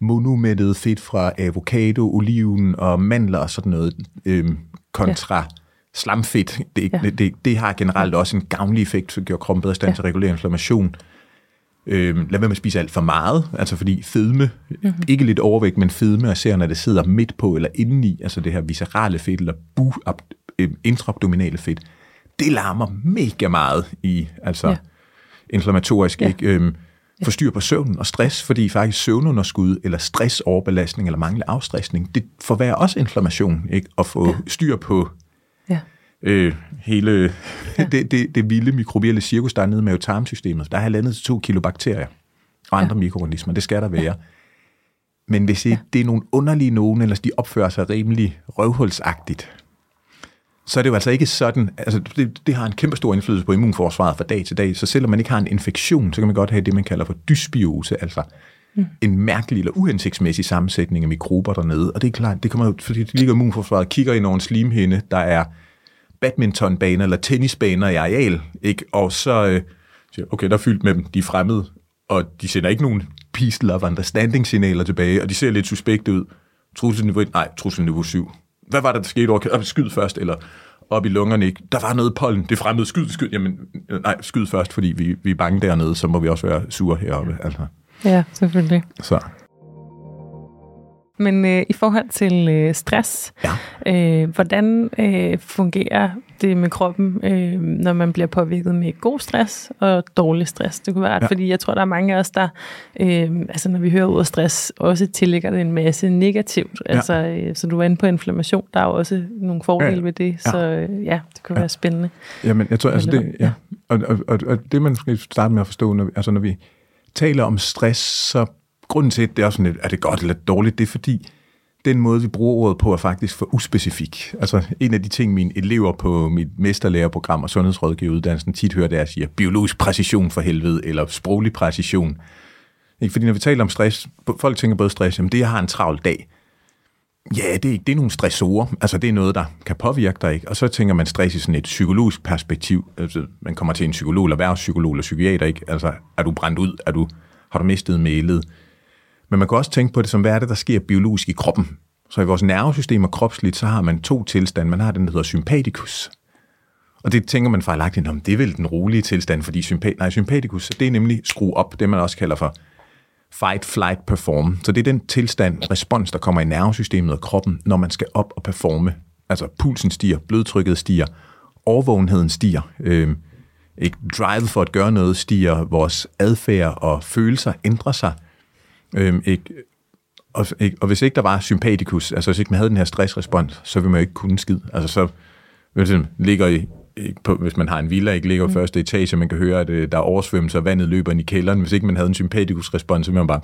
monomættet fedt fra avocado, oliven og mandler og sådan noget, øhm, kontra ja. slamfedt. Det, ja. det, det, det har generelt også en gavnlig effekt, så gør kroppen bedre stand ja. til at regulere inflammation. Øhm, lad være med at spise alt for meget, altså fordi fedme, mm-hmm. ikke lidt overvægt, men fedme, og ser, når det sidder midt på eller indeni, altså det her viscerale fedt eller bu, ab, øh, intraabdominale fedt, det larmer mega meget i, altså ja. inflammatorisk, ja. ikke? Øhm, forstyr på søvnen og stress, fordi faktisk søvnunderskud eller stressoverbelastning eller manglende afstressning, det forværrer også inflammation, ikke? At få ja. styr på ja. Øh, hele ja. det, det, det vilde mikrobielle cirkus, der er nede med tarmsystemet. Der er halvandet til to kilo bakterier og andre ja. mikroorganismer. Det skal der være. Ja. Men hvis ja. det er nogle underlige nogen, eller de opfører sig rimelig røvhulsagtigt, så er det jo altså ikke sådan, altså det, det har en kæmpe stor indflydelse på immunforsvaret fra dag til dag, så selvom man ikke har en infektion, så kan man godt have det, man kalder for dysbiose, altså mm. en mærkelig eller uhensigtsmæssig sammensætning af mikrober dernede, og det er klart, det kommer jo, fordi det ligger immunforsvaret, kigger i nogle slimhinde, der er badmintonbaner eller tennisbaner i areal, ikke? og så øh, siger okay, der er fyldt med dem, de er fremmede, og de sender ikke nogen peace, love, understanding signaler tilbage, og de ser lidt suspekte ud. Trusselniveau 1, nej, trusselniveau 7 hvad var der, der skete over? Skyd først, eller op i lungerne, ikke? Der var noget pollen, det fremmede, skyd, skyd, jamen, nej, skyd først, fordi vi, vi er bange dernede, så må vi også være sure heroppe, altså. Ja, selvfølgelig. Så. Men øh, i forhold til øh, stress, Ja. øh, hvordan øh, fungerer det med kroppen, øh, når man bliver påvirket med god stress og dårlig stress? Det kunne være ret, ja. Fordi jeg tror, der er mange af os, der, øh, altså når vi hører ordet stress, også tillægger det en masse negativt. Ja. Altså, øh, så du var inde på inflammation, der er jo også nogle fordele Ja, ved det, så øh, ja, det kunne Ja. være spændende. Jamen, jeg tror, altså det, ja. Og, og, og, og det, man skal starte med at forstå, når, vi- altså når vi taler om stress, så grunden til, at det er sådan lidt, er det godt eller dårligt, det er fordi, den måde, vi bruger ordet på, er faktisk for uspecifik. Altså, en af de ting, mine elever på mit mesterlærerprogram og sundhedsrådgiveruddannelsen tit hører, det er at sige, biologisk præcision for helvede, eller sproglig præcision. Ikke? Fordi når vi taler om stress, folk tænker både stress, jamen det, jeg har en travl dag. Ja, det er, ikke, det er nogle stressorer. Altså, det er noget, der kan påvirke dig. Ikke? Og så tænker man stress i sådan et psykologisk perspektiv. Altså, man kommer til en psykolog, eller erhvervspsykolog, eller psykiater. Ikke? Altså, er du brændt ud? Er du, har du mistet mailet? Men man kan også tænke på det som, hvad er det, der sker biologisk i kroppen? Så i vores nervesystem og kropsligt, så har man to tilstande. Man har den, der hedder sympatikus. Og det tænker man fejlagtigt, om det er vel den rolige tilstand, fordi sympat nej, sympatikus, det er nemlig skrue op, det man også kalder for fight, flight, perform. Så det er den tilstand, respons, der kommer i nervesystemet og kroppen, når man skal op og performe. Altså pulsen stiger, blodtrykket stiger, overvågenheden stiger, øh, ikke? drive for at gøre noget stiger, vores adfærd og følelser ændrer sig. Øh, ikke? Og, ikke? og hvis ikke der var sympaticus, altså hvis ikke man havde den her stressrespons, så ville man jo ikke kunne skid. Altså så hvis man ligger i, ikke på, hvis man har en villa, ikke ligger i første etage, man kan høre, at øh, der er oversvømmelse, og vandet løber ind i kælderen. Hvis ikke man havde en sympaticus-respons, så ville man bare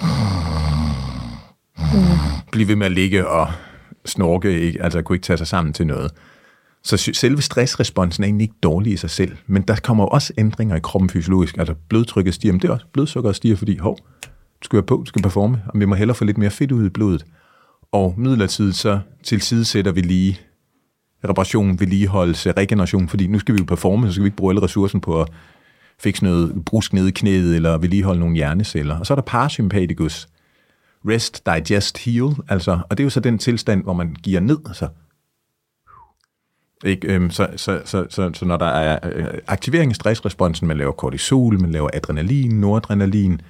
blive ved med at ligge og snorke, ikke? altså kunne ikke tage sig sammen til noget. Så selve stressresponsen er egentlig ikke dårlig i sig selv, men der kommer jo også ændringer i kroppen fysiologisk. Altså blodtrykket stiger, men det er også blodsukkeret stiger, fordi hov, skal være på, skal performe, og vi må hellere få lidt mere fedt ud i blodet. Og midlertidigt så tilsidesætter vi lige reparation, vedligeholdelse, regeneration, fordi nu skal vi jo performe, så skal vi ikke bruge alle ressourcen på at fikse noget brusk nede i knæet, eller vedligeholde nogle hjerneceller. Og så er der parasympatikus, rest, digest, heal, altså, og det er jo så den tilstand, hvor man giver ned, altså, ikke, øhm, så, så, så, så, så når der er øh, aktivering af stressresponsen, man laver kortisol, man laver adrenalin, noradrenalin,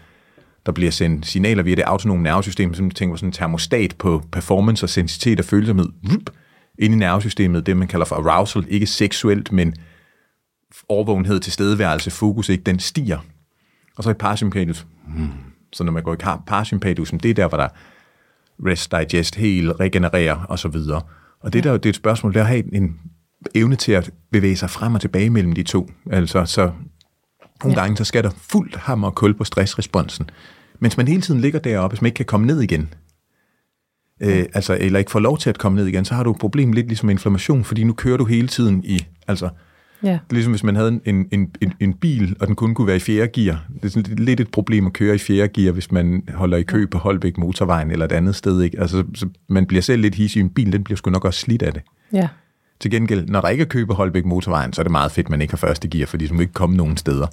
der bliver sendt signaler via det autonome nervesystem, som tænker på sådan en termostat på performance og sensitet og følsomhed, vup, ind i nervesystemet, det man kalder for arousal, ikke seksuelt, men overvågenhed, tilstedeværelse, fokus, ikke, den stiger. Og så i parasympaticus, hmm, så når man går i parasympaticus, det er der, hvor der rest, digest, heal, regenerere og så videre. Og det der det er et spørgsmål, det er at have en evne til at bevæge sig frem og tilbage mellem de to. Altså, så nogle Ja. gange, så skal der fuldt hammer og kul på stressresponsen. Mens man hele tiden ligger deroppe, hvis man ikke kan komme ned igen, øh, altså, eller ikke får lov til at komme ned igen, så har du et problem lidt ligesom inflammation, fordi nu kører du hele tiden i, altså, Ja. ligesom hvis man havde en, en, en, en bil, og den kun kunne være i fjerde gear. Det er sådan lidt et problem at køre i fjerde gear, hvis man holder i kø på Holbæk Motorvejen eller et andet sted. Ikke? Altså, så man bliver selv lidt hissig. En bil, den bliver sgu nok også slidt af det. Ja. Til gengæld, når der ikke er kø på Holbæk Motorvejen, så er det meget fedt, man ikke har første gear, fordi så må ikke komme nogen steder.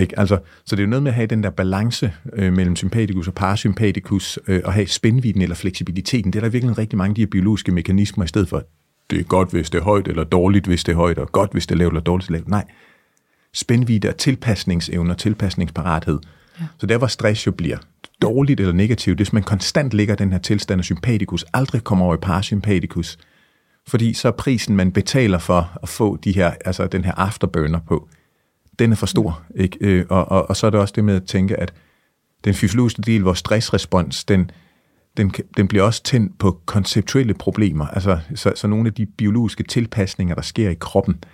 Ikke? Altså, så det er jo noget med at have den der balance øh, mellem sympaticus og parasympaticus, øh, og have spændvidden eller fleksibiliteten. Det er der virkelig rigtig mange af de her biologiske mekanismer, i stedet for, det er godt, hvis det er højt, eller dårligt, hvis det er højt, og godt, hvis det er lavt, eller dårligt, lavt. Nej, spændvidde og tilpasningsevne og tilpasningsparathed. Ja. Så der, hvor stress jo bliver dårligt eller negativt, det er, hvis man konstant ligger i den her tilstand af sympaticus, aldrig kommer over i parasympaticus, fordi så er prisen, man betaler for at få de her, altså den her afterburner på, den er for stor. Ikke? Øh, Og, og, og så er det også det med at tænke, at den fysiologiske del, vores stressrespons, den, den, den bliver også tændt på konceptuelle problemer. Altså, så, så nogle af de biologiske tilpasninger, der sker i kroppen,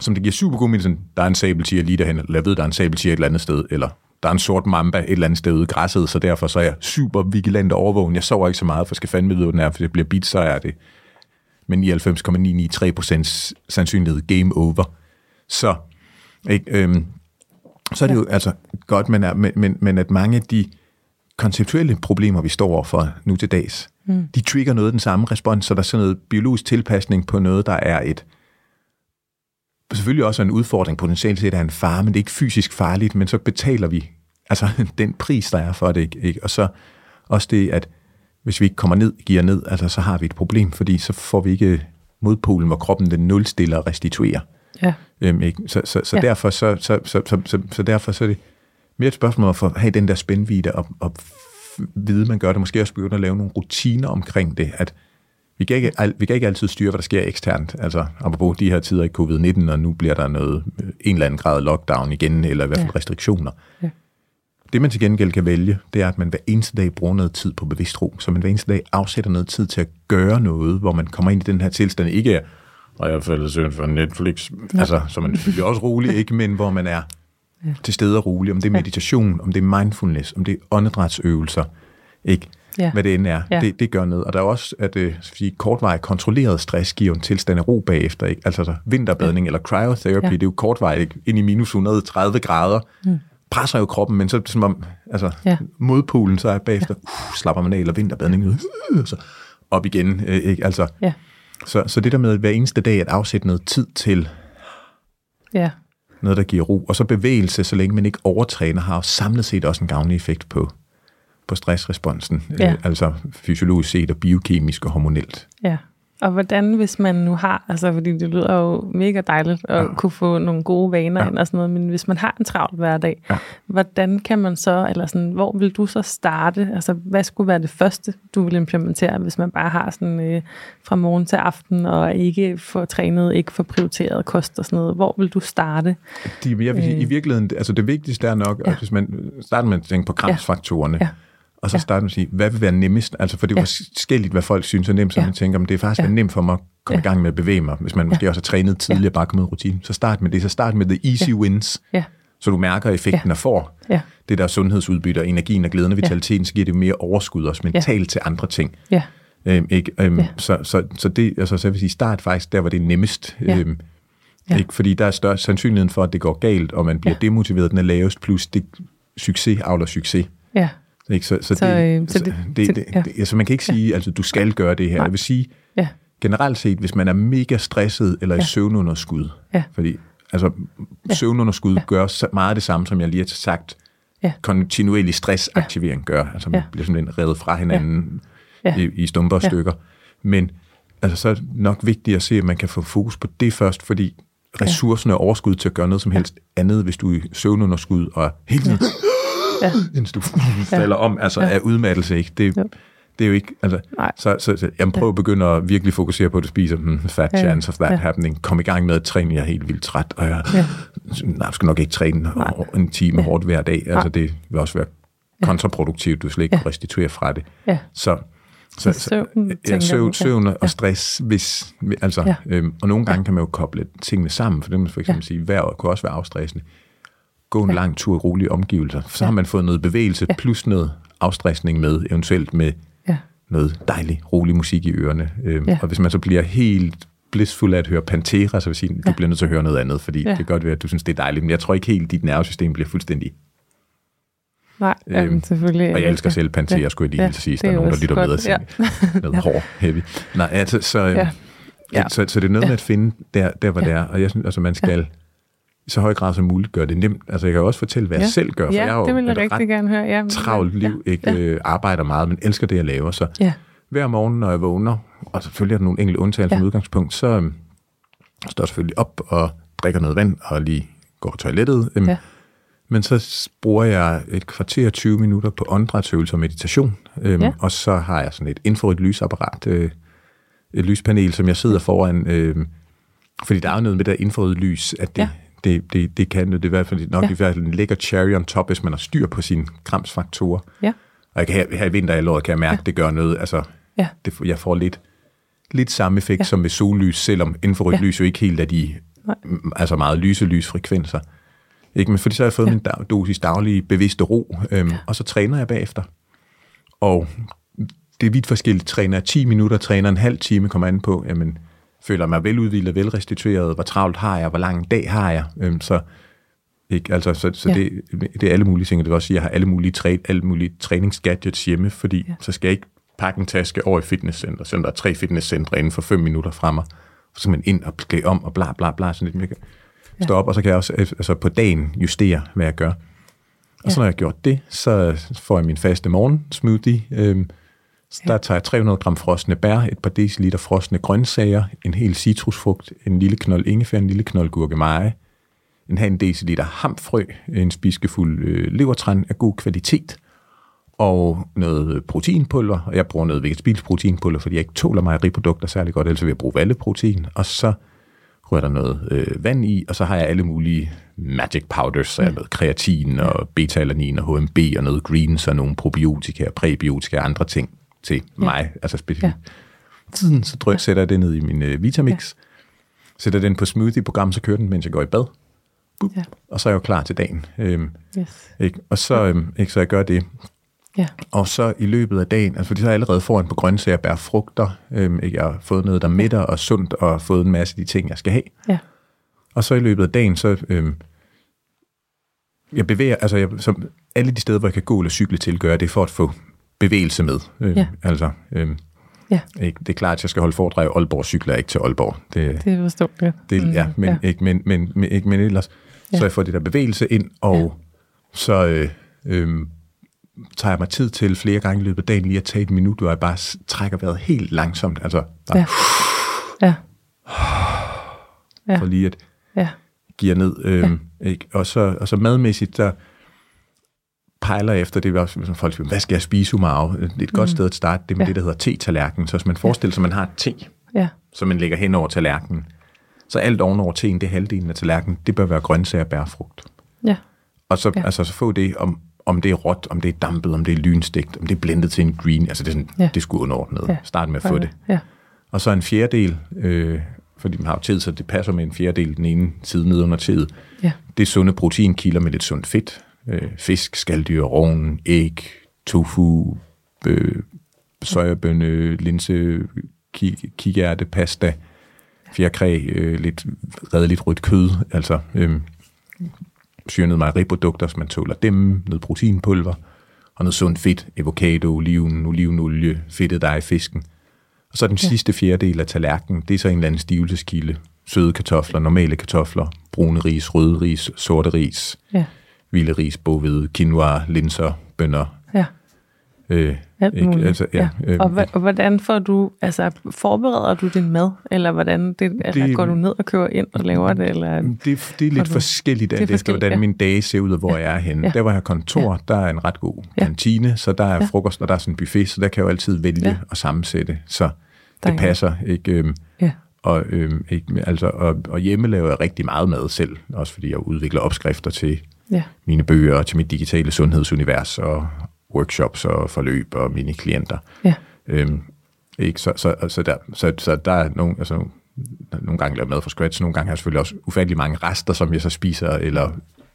som det giver super god mening, der er en sabeltiger lige derhen, eller jeg ved, der er en sabeltiger et eller andet sted, eller der er en sort mamba et eller andet sted ude i græsset, så derfor så er jeg super vigilant og overvågen. Jeg sover ikke så meget, for jeg skal fandme vide, hvor den er, for det bliver bit, så er det med 99,993% sandsynlighed game over. Så, ikke, øhm, så er det jo altså godt, men, men, men, at mange af de konceptuelle problemer, vi står overfor nu til dags, mm. de trigger noget af den samme respons, så der er sådan noget biologisk tilpasning på noget, der er et selvfølgelig også en udfordring, potentielt set er en fare, men det er ikke fysisk farligt, men så betaler vi altså den pris, der er for det. Ikke? Og så også det, at hvis vi ikke kommer ned, giver ned, altså, så har vi et problem, fordi så får vi ikke modpolen, hvor kroppen den nulstiller og restituerer. Ja. Øhm, ikke? Så, så, så, Ja. derfor, så, så, så, så, så, så derfor så er det mere et spørgsmål om at have den der spændvidde og, og vide, man gør det. Måske også begynde at lave nogle rutiner omkring det, at vi kan, ikke, vi kan ikke altid styre, hvad der sker eksternt. Altså, apropos de her tider i covid-19, og nu bliver der noget, en eller anden grad lockdown igen, eller i hvert fald Ja. restriktioner. Ja. Det, man til gengæld kan vælge, det er, at man hver eneste dag bruger noget tid på bevidst ro. Så man hver eneste dag afsætter noget tid til at gøre noget, hvor man kommer ind i den her tilstand. Ikke er, og jeg faldet søvn for Netflix, ja. altså, så man selvfølgelig også rolig, ikke, men hvor man er ja. til stede og rolig. Om det er meditation, om det er mindfulness, om det er åndedrætsøvelser, ikke? Ja. hvad det end er. Ja. Det, det gør noget. Og der er også, at øh, sige, kortvarig kontrolleret stress giver en tilstand af ro bagefter. Ikke? Altså så vinterbadning ja. eller cryotherapy, Ja. det er jo kortvarigt ikke? ind i minus 130 grader. Mm. Presser jo kroppen, men så som om, altså Ja. ja. modpolen, så er bagefter, uh, slapper man af, eller vinterbadning, uh, så op igen. Øh, ikke? Altså, Ja. så, så det der med hver eneste dag at afsætte noget tid til Ja. noget, der giver ro, og så bevægelse, så længe man ikke overtræner, har samlet set også en gavnlig effekt på, på stressresponsen. Ja. Øh, altså fysiologisk set og biokemisk og hormonelt. Ja. Og hvordan, hvis man nu har, altså fordi det lyder jo mega dejligt at ja. kunne få nogle gode vaner ja. Ind og sådan noget, men hvis man har en travl hverdag, ja. Hvordan kan man så, eller sådan, hvor vil du så starte? Altså, hvad skulle være det første, du vil implementere, hvis man bare har sådan øh, fra morgen til aften, og ikke får trænet, ikke får prioriteret kost og sådan noget? Hvor vil du starte? De, jeg vil sige, Øh. i virkeligheden, altså det vigtigste er nok, Ja. ja. hvis man starter med at tænke på kramsfaktorerne, Ja. ja. Og så Ja. starter man at sige, hvad vil være nemmest? Altså for det er Ja. jo forskelligt, hvad folk synes er nemt, så Ja. man tænker, om det er faktisk Ja. ja. nemt for mig at komme Ja. i gang med at bevæge mig, hvis man måske også har trænet tidligere, bare kommet ud rutinen. Så start med det, så start med the easy Ja. wins, Ja, så du mærker effekten Ja. og får ja, det der sundhedsudbytte energien og glæden og vitaliteten, så giver det mere overskud også mentalt til andre ting. ja, Øhm, ikke? Øhm, Ja. ja. så, så, så det, altså, så jeg vil sige, start faktisk der, hvor det er nemmest. Ja. Øhm, Ja. ikke? Fordi der er større sandsynligheden for, at det går galt, og man bliver Ja. ja. demotiveret, den er lavest, plus det, succes avler succes. ja, Ikke? Så, så, Så, det, øh, så det- det, det, ja. det, altså man kan ikke sige, altså du skal gøre det her. Nej. Jeg vil sige, ja, generelt set, hvis man er mega stresset eller i Ja. søvnunderskud, Ja. fordi altså, søvnunderskud Ja. gør så meget det samme, som jeg lige har sagt, Ja. kontinuerlig stressaktivering gør. Altså man Ja. bliver simpelthen revet fra hinanden Ja. i, i stumper og Ja. stykker. Men altså, så er det nok vigtigt at se, at man kan få fokus på det først, fordi ressourcerne og overskud til at gøre noget som helst andet, hvis du er i søvnunderskud og hele tiden, ja, indtil du falder om, altså Ja. af udmattelse, ikke? Det, det er jo ikke, altså, Nej. så, så, så jeg prøver at begynde at virkelig fokusere på, at du spiser hmm, fat Ja, ja. chance of that Ja. happening. Kom i gang med at træne, jeg er helt vildt træt, og jeg Ja. nej, jeg skal nok ikke træne Nej. en time Ja. hårdt hver dag. Altså, det vil også være kontraproduktivt, du slet ikke Ja. ja. restituere fra det. ja, Så, så, Så søvn, ja, søvn, du? søvn Ja. og stress, hvis, altså, Ja. ja. øhm, og nogle gange kan man jo koble tingene sammen, for det man for eksempel Ja. ja. sige, vejret kunne også være afstressende. Gå en Ja. ja. lang tur i rolige omgivelser, så Ja. har man fået noget bevægelse, Ja. ja. plus noget afstressning med, eventuelt med ja, noget dejlig, rolig musik i ørerne. Øhm, Ja. Og hvis man så bliver helt blissful af at høre Pantera, så vil sige, Ja. du bliver nødt til at høre noget andet, fordi Ja. ja. det kan godt være, at du synes, det er dejligt, men jeg tror ikke helt, dit nervesystem bliver fuldstændig. nej, Øhm, øhm, selvfølgelig. Og jeg elsker selv Pantera, Ja. skulle jeg lige Ja, ja. det Der er nogen, der lytter med og godt, siger, ja. noget hård, heavy. Nej, altså, så, øhm, Ja. ja. Ja. så, så det er noget Ja. med at finde der, der hvor Ja. det er, og jeg synes, altså man skal i så høj grad som muligt gøre det nemt. Altså jeg kan også fortælle, hvad Ja. jeg selv gør, for Ja, jeg har jo det vil jeg et rigtig ret gerne høre. Ja, travlt liv, ikke Ja. øh, arbejder meget, men elsker det, jeg laver. Så Ja, hver morgen, når jeg vågner, og selvfølgelig er der nogle enkelte undtagelser Ja. som udgangspunkt, så øhm, står jeg selvfølgelig op og drikker noget vand og lige går på toilettet. Øhm, Ja. Men så bruger jeg et kvarter 20 minutter på åndedrætsøvelser og meditation, øhm, Ja. og så har jeg sådan et infrarødt lysapparat, øh, et lyspanel, som jeg sidder foran, øh, fordi der er jo noget med det der infrarøde lys, at det, Ja. Det, det, det kan det er i hvert fald nok Ja. i hvert fald en lækker cherry on top, hvis man har styr på sine kramsfaktorer. ja, Og jeg kan her, her i vinterhalvåret kan jeg mærke, Ja. det gør noget. Altså, ja, det, jeg får lidt, lidt samme effekt Ja. som ved sollys, selvom infrarødt Ja. lys jo ikke helt er de Nej. altså meget lyse lysfrekvenser. Ikke? Men fordi så har jeg fået Ja. min dag, dosis daglige bevidste ro, øhm, ja. og så træner jeg bagefter. Og det er vidt forskelligt. Træner jeg 10 minutter, træner en halv time, kommer an på, jamen, føler mig veludvildet, velrestitueret, hvor travlt har jeg, hvor lang en dag har jeg. Øhm, så ikke? Altså, så, så Ja. det, det er alle mulige ting, og det vil også sige, at jeg har alle mulige, træ, alle mulige træningsgadgets hjemme, fordi Ja. så skal jeg ikke pakke en taske over i fitnesscenter, selvom der er tre fitnesscentre inden for fem minutter fra mig. Så skal man ind og klæde om og bla bla bla, sådan lidt. Jeg kan Ja. stå op, og så kan jeg også altså på dagen justere, hvad jeg gør. Og så når jeg har gjort det, så får jeg min faste morgen smoothie. Øhm, så der tager jeg 300 gram frosne bær, et par deciliter frosne grøntsager, en hel citrusfrugt, en lille knold ingefær, en lille knold gurkemeje, en halv deciliter hamfrø, en spiskefuld øh, levertræn af god kvalitet, og noget proteinpulver, og jeg bruger noget vegetabilsk proteinpulver, fordi jeg ikke tåler mejeriprodukter særlig godt, ellers vil jeg bruge valleprotein, og så rører der noget øh, vand i, og så har jeg alle mulige magic powders, så jeg har noget kreatin og beta-alanin og HMB og noget greens og nogle probiotika og præbiotika og andre ting til ja. mig, altså specifikt. Ja. Tiden, så drøg, ja. sætter jeg det ned i min øh, Vitamix, ja. sætter den på smoothie-program, så kører den, mens jeg går i bad. ja. Og så er jeg jo klar til dagen. Øhm, yes. ikke? Og så, øhm, ikke, så jeg gør det. Ja. Og så i løbet af dagen, altså fordi så er jeg allerede foran på grøntsager, bær frugter, øhm, ikke? jeg har fået noget, der midter og sundt, og fået en masse af de ting, jeg skal have. Ja. Og så i løbet af dagen, så øhm, jeg bevæger, altså jeg, som alle de steder, hvor jeg kan gå eller cykle til, gør det for at få bevægelse med. Øhm, ja. Altså, øhm, ja. Ikke, det er klart, at jeg skal holde foredrag i Aalborg, cykler ikke til Aalborg. Det, det forstår jeg. Det, mm, ja, men, ja. Ikke, men, men, men, ikke, men ellers, ja. så jeg får det der bevægelse ind, og ja. så... Øh, øh, tager jeg mig tid til flere gange i løbet af dagen lige at tage et minut, hvor jeg bare trækker vejret helt langsomt. Altså bare, ja. ja. For lige at ja. give ned. Øhm, ja. ikke? Og, så, og så madmæssigt, der pejler efter det, også, som folk siger, hvad skal jeg spise umar? Det er et godt mm. sted at starte, det med ja. det, der hedder te-tallerken. Så hvis man forestiller sig, at man har et te, ja. som man lægger hen over tallerkenen, så alt ovenover teen, det er halvdelen af tallerkenen, det bør være grøntsager og bærfrugt. Ja. Og så, ja. altså, så få det om, om det er råt, om det er dampet, om det er lynstegt, om det er blendet til en green, altså det er, sådan, ja. det skulle underordnet. Ja. Start med at få det. Ja. Og så en fjerdedel, øh, fordi man har jo tid, så det passer med en fjerdedel den ene side ned under tid. Ja. Det er sunde proteinkilder med lidt sundt fedt. Øh, fisk, skalddyr, rovn, æg, tofu, øh, sojabønne, linse, kikærte, pasta, fjerkræ, øh, lidt redeligt rødt kød, altså øh, syrnede mejeriprodukter, så man tåler dem, noget proteinpulver, og noget sundt fedt, avocado, oliven, olivenolie, fedtet dej, fisken. Og så den ja. sidste fjerdedel af tallerkenen, det er så en eller anden stivelseskilde. Søde kartofler, normale kartofler, brune ris, røde ris, sorte ris, ja. Vilde ris, bovede, quinoa, linser, bønner, ja. Øh, Alt ikke? Altså, ja, ja. Øh, og, og hvordan får du, altså forbereder du din mad, eller hvordan det, altså, det, går du ned og køber ind og laver det? Eller, det, det er lidt du, forskelligt alt efter, hvordan ja. min dage ser ud, og hvor ja. jeg er henne. Ja. Der hvor jeg har kontor, ja. der er en ret god ja. kantine, så der er ja. frokost, og der er sådan en buffet, så der kan jeg jo altid vælge ja. og sammensætte, så det passer. Ikke? Øhm, ja. Og, øhm, ikke, altså, og, og hjemme laver jeg rigtig meget mad selv, også fordi jeg udvikler opskrifter til ja. mine bøger til mit digitale sundhedsunivers og, workshops og forløb og mine klienter. Ja. Øhm, ikke? Så, så, så, der, så, så der er nogle, altså, nogle gange lavet mad fra scratch, nogle gange har jeg selvfølgelig også ufattelig mange rester, som jeg så spiser eller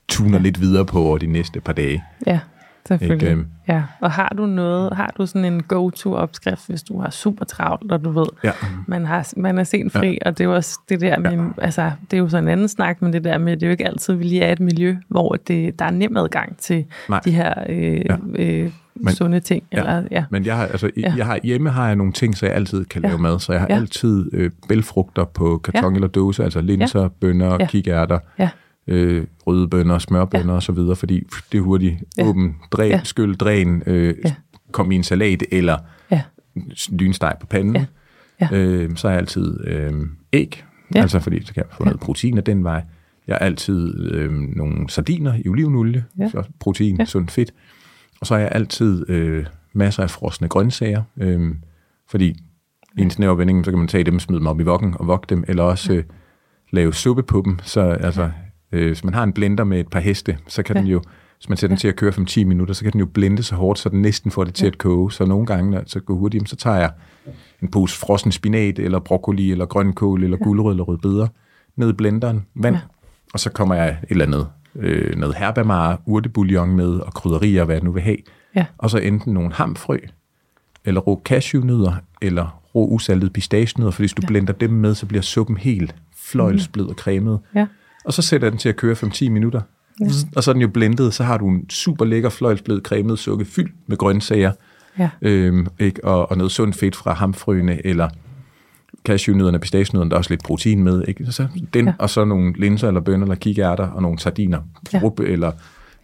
tuner ja. lidt videre på over de næste par dage. Ja. Selvfølgelig. Ikke? Ja. Og har du noget, har du sådan en go-to-opskrift, hvis du har super travlt, og du ved, ja. man, har, man er sent fri, ja. og det er jo også det der med, ja. altså, det er jo sådan en anden snak, men det der med, det er jo ikke altid, vi lige er et miljø, hvor det, der er nem adgang til Nej. de her øh, ja. øh, men, sunde ting. Ja, eller, ja. Men jeg har, altså, ja. jeg har, hjemme har jeg nogle ting, så jeg altid kan ja. lave mad. Så jeg har ja. altid øh, bælfrugter på karton ja. eller dåse, altså linser, ja. bønner, ja. kikærter. Ja øh, røde bønner, smørbønner ja. og så videre, fordi det er hurtigt ja. åben, dræn, ja. skyld, dræn, øh, ja. kom i en salat eller ja. lynsteg på panden. Ja. Ja. Øh, så er jeg altid øh, æg, ja. altså fordi så kan jeg få ja. noget protein af den vej. Jeg har altid øh, nogle sardiner i olivenolie, ja. så protein, ja. sundt fedt. Og så har jeg altid øh, masser af frosne grøntsager, øh, fordi i en snævervending, så kan man tage dem, smide dem op i vokken og vogge dem, eller også øh, lave suppe på dem. Så altså, Øh, hvis man har en blender med et par heste, så kan ja. den jo, hvis man sætter den til at køre 5-10 minutter, så kan den jo blende så hårdt, så den næsten får det til at koge. Så nogle gange, når det går hurtigt, så tager jeg en pose frossen spinat, eller broccoli, eller grønkål, eller ja. gulerod, eller rødbeder, ned i blenderen, vand, ja. og så kommer jeg et eller andet, øh, noget herbamar, urtebouillon med, og krydderier, hvad jeg nu vil have. Ja. Og så enten nogle hamfrø, eller rå cashewnødder, eller rå usaltet pistagenødder, for hvis du ja. blender dem med, så bliver suppen helt fløjlsblød og cremet. Ja og så sætter jeg den til at køre 5-10 minutter. Ja. Og så er den jo blendet, så har du en super lækker fløjlsblød cremet sukke fyldt med grøntsager, ja. øhm, ikke? Og, og noget sundt fedt fra hamfrøene, eller cashewnødderne, pistagenødderne, der er også lidt protein med. Ikke? Så den, ja. Og så nogle linser, eller bønner, eller kikærter, og nogle sardiner, ja. eller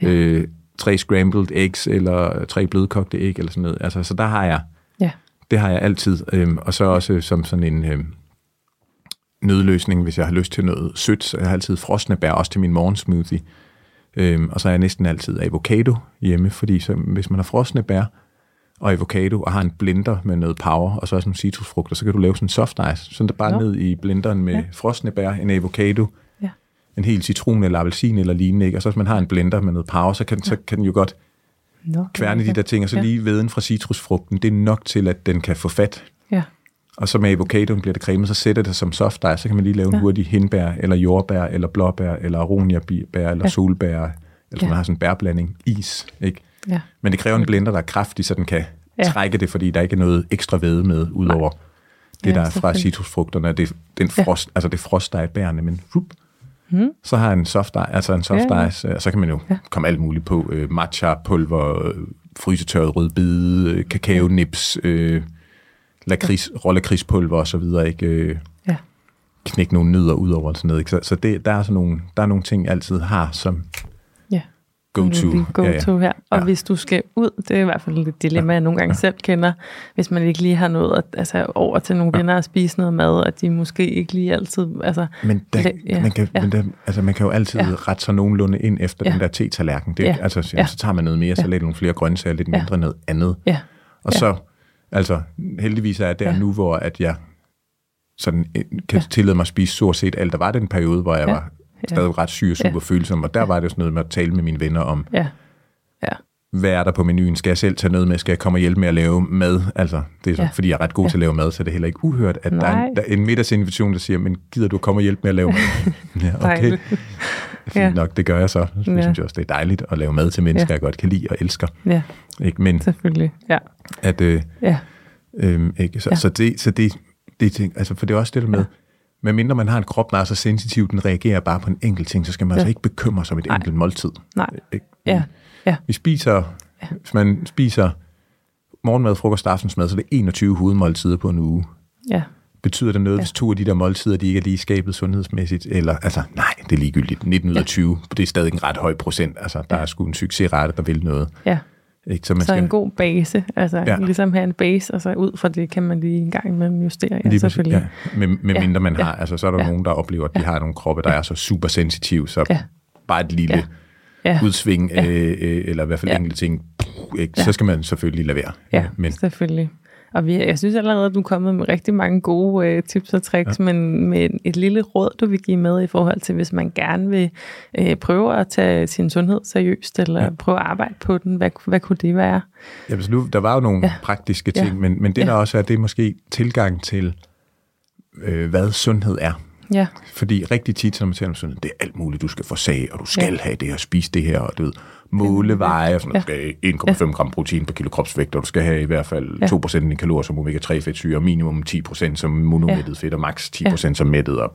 ja. øh, tre scrambled eggs, eller tre blødkogte æg, eller sådan noget. Altså, så der har jeg, ja. det har jeg altid. Øhm, og så også som sådan en... Øhm, nødløsning, hvis jeg har lyst til noget sødt. Så jeg har altid frosne bær, også til min morgensmoothie. Øhm, og så er jeg næsten altid avocado hjemme, fordi så, hvis man har frosne bær og avocado, og har en blender med noget power, og så også nogle citrusfrugter, så kan du lave sådan en soft ice, sådan der bare Nå. ned i blenderen med Ja. ja. frosne bær, en avocado, Ja. en hel citron eller appelsin eller lignende, ikke? og så hvis man har en blender med noget power, så kan, så kan den jo godt Nå, kværne de der ting, og så Ja. lige veden fra citrusfrugten, det er nok til, at den kan få fat. Ja, Og så med avocadoen bliver det cremet, så sætter det som soft ice, så kan man lige lave en Ja. hurtig hindbær, eller jordbær, eller blåbær, eller aroniabær, eller Ja. solbær, eller Ja. man har sådan en bærblanding, is, ikke? ja, Men det kræver en blender, der er kraftig, så den kan Ja. ja. trække det, fordi der ikke er noget ekstra væde med, udover det, Ja, der er fra citrusfrugterne. Det, den Ja. frost, altså det frost, der er i bærene, men rup, Hmm. så har en soft, ice- altså en soft Ja, ja. ice, og så kan man jo Ja. ja. komme alt muligt på. Øh, matcha, pulver, øh, frysetørret rødbede, øh, kakaonips, øh, lakrids, rollakridspulver og så videre, ikke? Øh, ja, knække nogle nødder ud over og sådan noget. Ikke? Så, så det, der, er sådan nogle, der er nogle ting, jeg altid har som ja. go-to. Go-to her. Og Ja. hvis du skal ud, det er i hvert fald et dilemma, jeg nogle gange selv kender, hvis man ikke lige har noget at, altså, over til nogle venner og spise noget mad, at de måske ikke lige altid... Altså, Men, der, Ja, ja, man, kan, ja. ja. men der, altså, man kan jo altid Ja. ja. rette sig nogenlunde ind efter Ja. ja. den der te-tallerken. Det, Ja. ja. altså, så, Ja. så tager man noget mere, så Ja. lidt nogle flere grøntsager, lidt Ja. mindre noget andet. ja, Og Ja. så, altså, heldigvis er jeg der Ja. nu, hvor at jeg sådan, øh, kan Ja. tillade mig at spise stort set alt. Der var den periode, hvor jeg Ja. var stadig ret syg og super Ja. følsom, og der var det jo sådan noget med at tale med mine venner om, ja, ja, hvad er der på menuen? Skal jeg selv tage noget med? Skal jeg komme og hjælpe med at lave mad? Altså, det er så, Ja. fordi jeg er ret god Ja. til at lave mad, så er det heller ikke uhørt, at der er, en, der er en middagsinvitation, der siger, men gider du komme og hjælpe med at lave mad? ja, okay. Fint Ja. nok, det gør jeg så. Jeg Ja. synes jo også, det er dejligt at lave mad til mennesker, Ja. jeg godt kan lide og elsker. ja, Ikke? Men selvfølgelig. Ja, at... Øh, ja, Øhm, ikke? Så, Ja. så, det, så det, det ting, altså for det er også det der med, Ja. ja. medmindre man har en krop, der er så sensitiv, den reagerer bare på en enkelt ting, så skal man Ja. altså ikke bekymre sig om et Nej. enkelt måltid. nej, Ikke? ja, ja, Vi spiser, ja. hvis man spiser morgenmad, frokost aftensmad, så er det 21 hovedmåltider på en uge. ja, Betyder det noget, Ja. ja. hvis to af de der måltider, de ikke er lige skabet sundhedsmæssigt? Eller, altså, nej, det er ligegyldigt. 19 ud af Ja. 20, det er stadig en ret høj procent. Altså, der er sgu en succesrate, der vil noget. ja. Ikke? Så man Så skal, en god base, altså ja. Ja. ligesom have en base, og så ud fra det kan man lige en gang imellem justere, ja, Lige selvfølgelig. Ja, med, med Ja, mindre man ja, har, altså så er der ja. ja. nogen, der oplever, at de har nogle kroppe, der er så super sensitive, så Ja. bare et lille Ja. Ja. udsving, Ja. øh, øh, eller i hvert fald Ja. ja. enkelte ting, ikke? Ja. så skal man selvfølgelig lade være. Ja, Men selvfølgelig. Og vi, jeg synes allerede, at du er kommet med rigtig mange gode øh, tips og tricks, ja. men med et lille råd, du vil give med i forhold til, hvis man gerne vil øh, prøve at tage sin sundhed seriøst, eller ja. Ja. prøve at arbejde på den. Hvad, hvad kunne det være? absolut, der var jo nogle Ja. ja. praktiske Ja. ting, men, men det Ja. der også er, det er måske tilgang til, øh, hvad sundhed er. Ja, Fordi rigtig tit, når man taler om sundhed, det er alt muligt, du skal få sag, og du skal Ja. ja. have det og spise det her, og du ved, måle veje, og sådan, Ja. du skal have 1,5 gram protein per kilo kropsvægt, og du skal have i hvert fald Ja. 2% af dine kalorier som omega-3 fedtsyre, minimum 10% som monomættet fedt, og maks 10% som mættet. Og,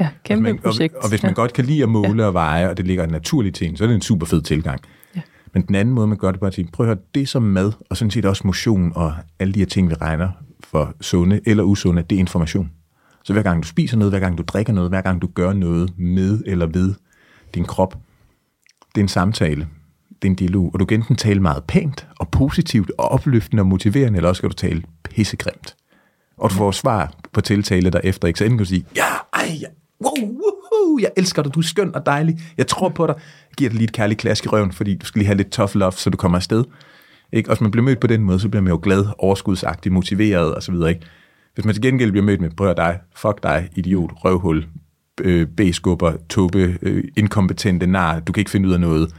ja kæmpe hvis man, projekt. Og, og hvis man ja. godt kan lide at måle og veje, og det ligger naturligt til en, så er det en super fed tilgang. Ja. Men den anden måde, man gør det, bare at sige, prøv at høre, det som mad, og sådan set også motion, og alle de her ting, vi regner for sunde eller usunde, det er information. Så hver gang du spiser noget, hver gang du drikker noget, hver gang du gør noget med eller ved din krop, det er en samtale, det er en dialog, og du kan enten tale meget pænt og positivt og opløftende og motiverende, eller også kan du tale pissegrimt. Og du får svar på tiltale derefter, ikke? Så enten kan du sige, ja, ej, ja, wow, woohoo, jeg elsker dig, du er skøn og dejlig, jeg tror på dig, jeg giver dig lige et kærligt klask i røven, fordi du skal lige have lidt tough love, så du kommer afsted. Ikke? Og hvis man bliver mødt på den måde, så bliver man jo glad, overskudsagtig, motiveret og så videre, ikke? Hvis man til gengæld bliver mødt med, prøv dig, fuck dig, idiot, røvhul, øh, B-skubber, tåbe, øh, inkompetente nar, du kan ikke finde ud af noget,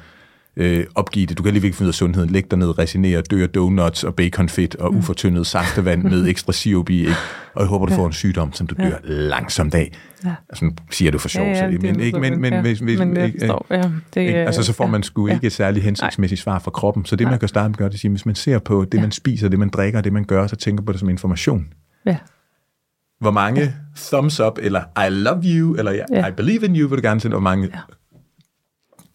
øh, opgive det, du kan alligevel ikke finde ud af sundheden, læg dig ned, resinere, dø af donuts og baconfedt og ufortyndet saftevand med ekstra sirup i, ikke? og jeg håber, du får en sygdom, som du dør langsomt af. Ja. Altså, siger du for sjov, så det- men ikke, men, men, ja, hvis, hvis, men ikke, forstår, ja, det, ikke? øh, Altså, så får man sgu ja, ikke et særligt hensigtsmæssigt svar fra kroppen. Så det, Nej. man kan starte med at gøre, det er at sige, hvis man ser på det, Ja. man spiser, det, man drikker, det, man gør, så tænker på det som information. Ja, Hvor mange thumbs up, eller I love you, eller Ja. I believe in you, vil du gerne sende, hvor mange Ja.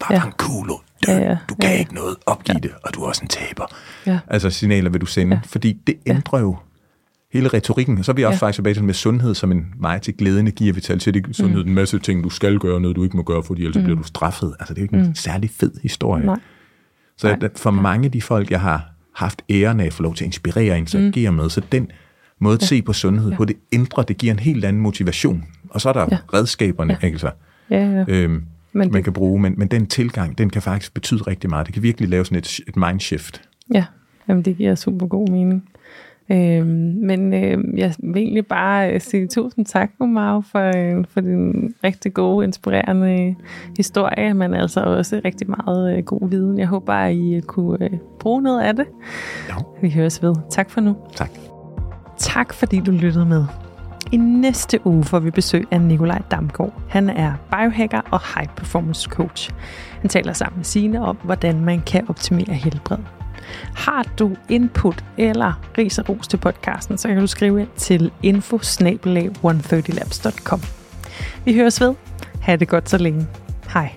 bare Ja. ja. en kulo, dø, Ja, ja. du kan Ja, ja. ikke noget, opgive det, og du er også en taber. Ja. Altså signaler vil du sende, Ja. fordi det ændrer jo hele retorikken. Og så er vi også Ja. faktisk tilbage til med sundhed som en vej til glæde, energi og vitalitet. Det er sundhed Mm. en masse ting, du skal gøre, noget du ikke må gøre, fordi ellers mm. bliver du straffet. Altså det er jo ikke en særlig fed historie. nej, Så. Nej. for mange af de folk, jeg har haft æren af at få lov til at inspirere og interagere mm. med, så den måde at se på sundhed Ja. på, det ændrer, det giver en helt anden motivation. Og så er der Ja. redskaberne, Ja. ikke så? ja, ja. Øhm, men det, man kan bruge, men, men den tilgang, den kan faktisk betyde rigtig meget. Det kan virkelig lave sådan et, et mindshift. Ja, Jamen, det giver super god mening. Øhm, men øh, jeg vil egentlig bare øh, sige tusind tak, Omar, for, øh, for din rigtig gode, inspirerende historie, men altså også rigtig meget øh, god viden. Jeg håber, at I kunne øh, bruge noget af det. Ja. Vi høres ved. Tak for nu. Tak. Tak fordi du lyttede med. I næste uge får vi besøg af Nikolaj Damgaard. Han er biohacker og high performance coach. Han taler sammen med Sine om, hvordan man kan optimere helbred. Har du input eller ris og ros til podcasten, så kan du skrive ind til info 130labs.com. Vi høres ved. Ha' det godt så længe. Hej.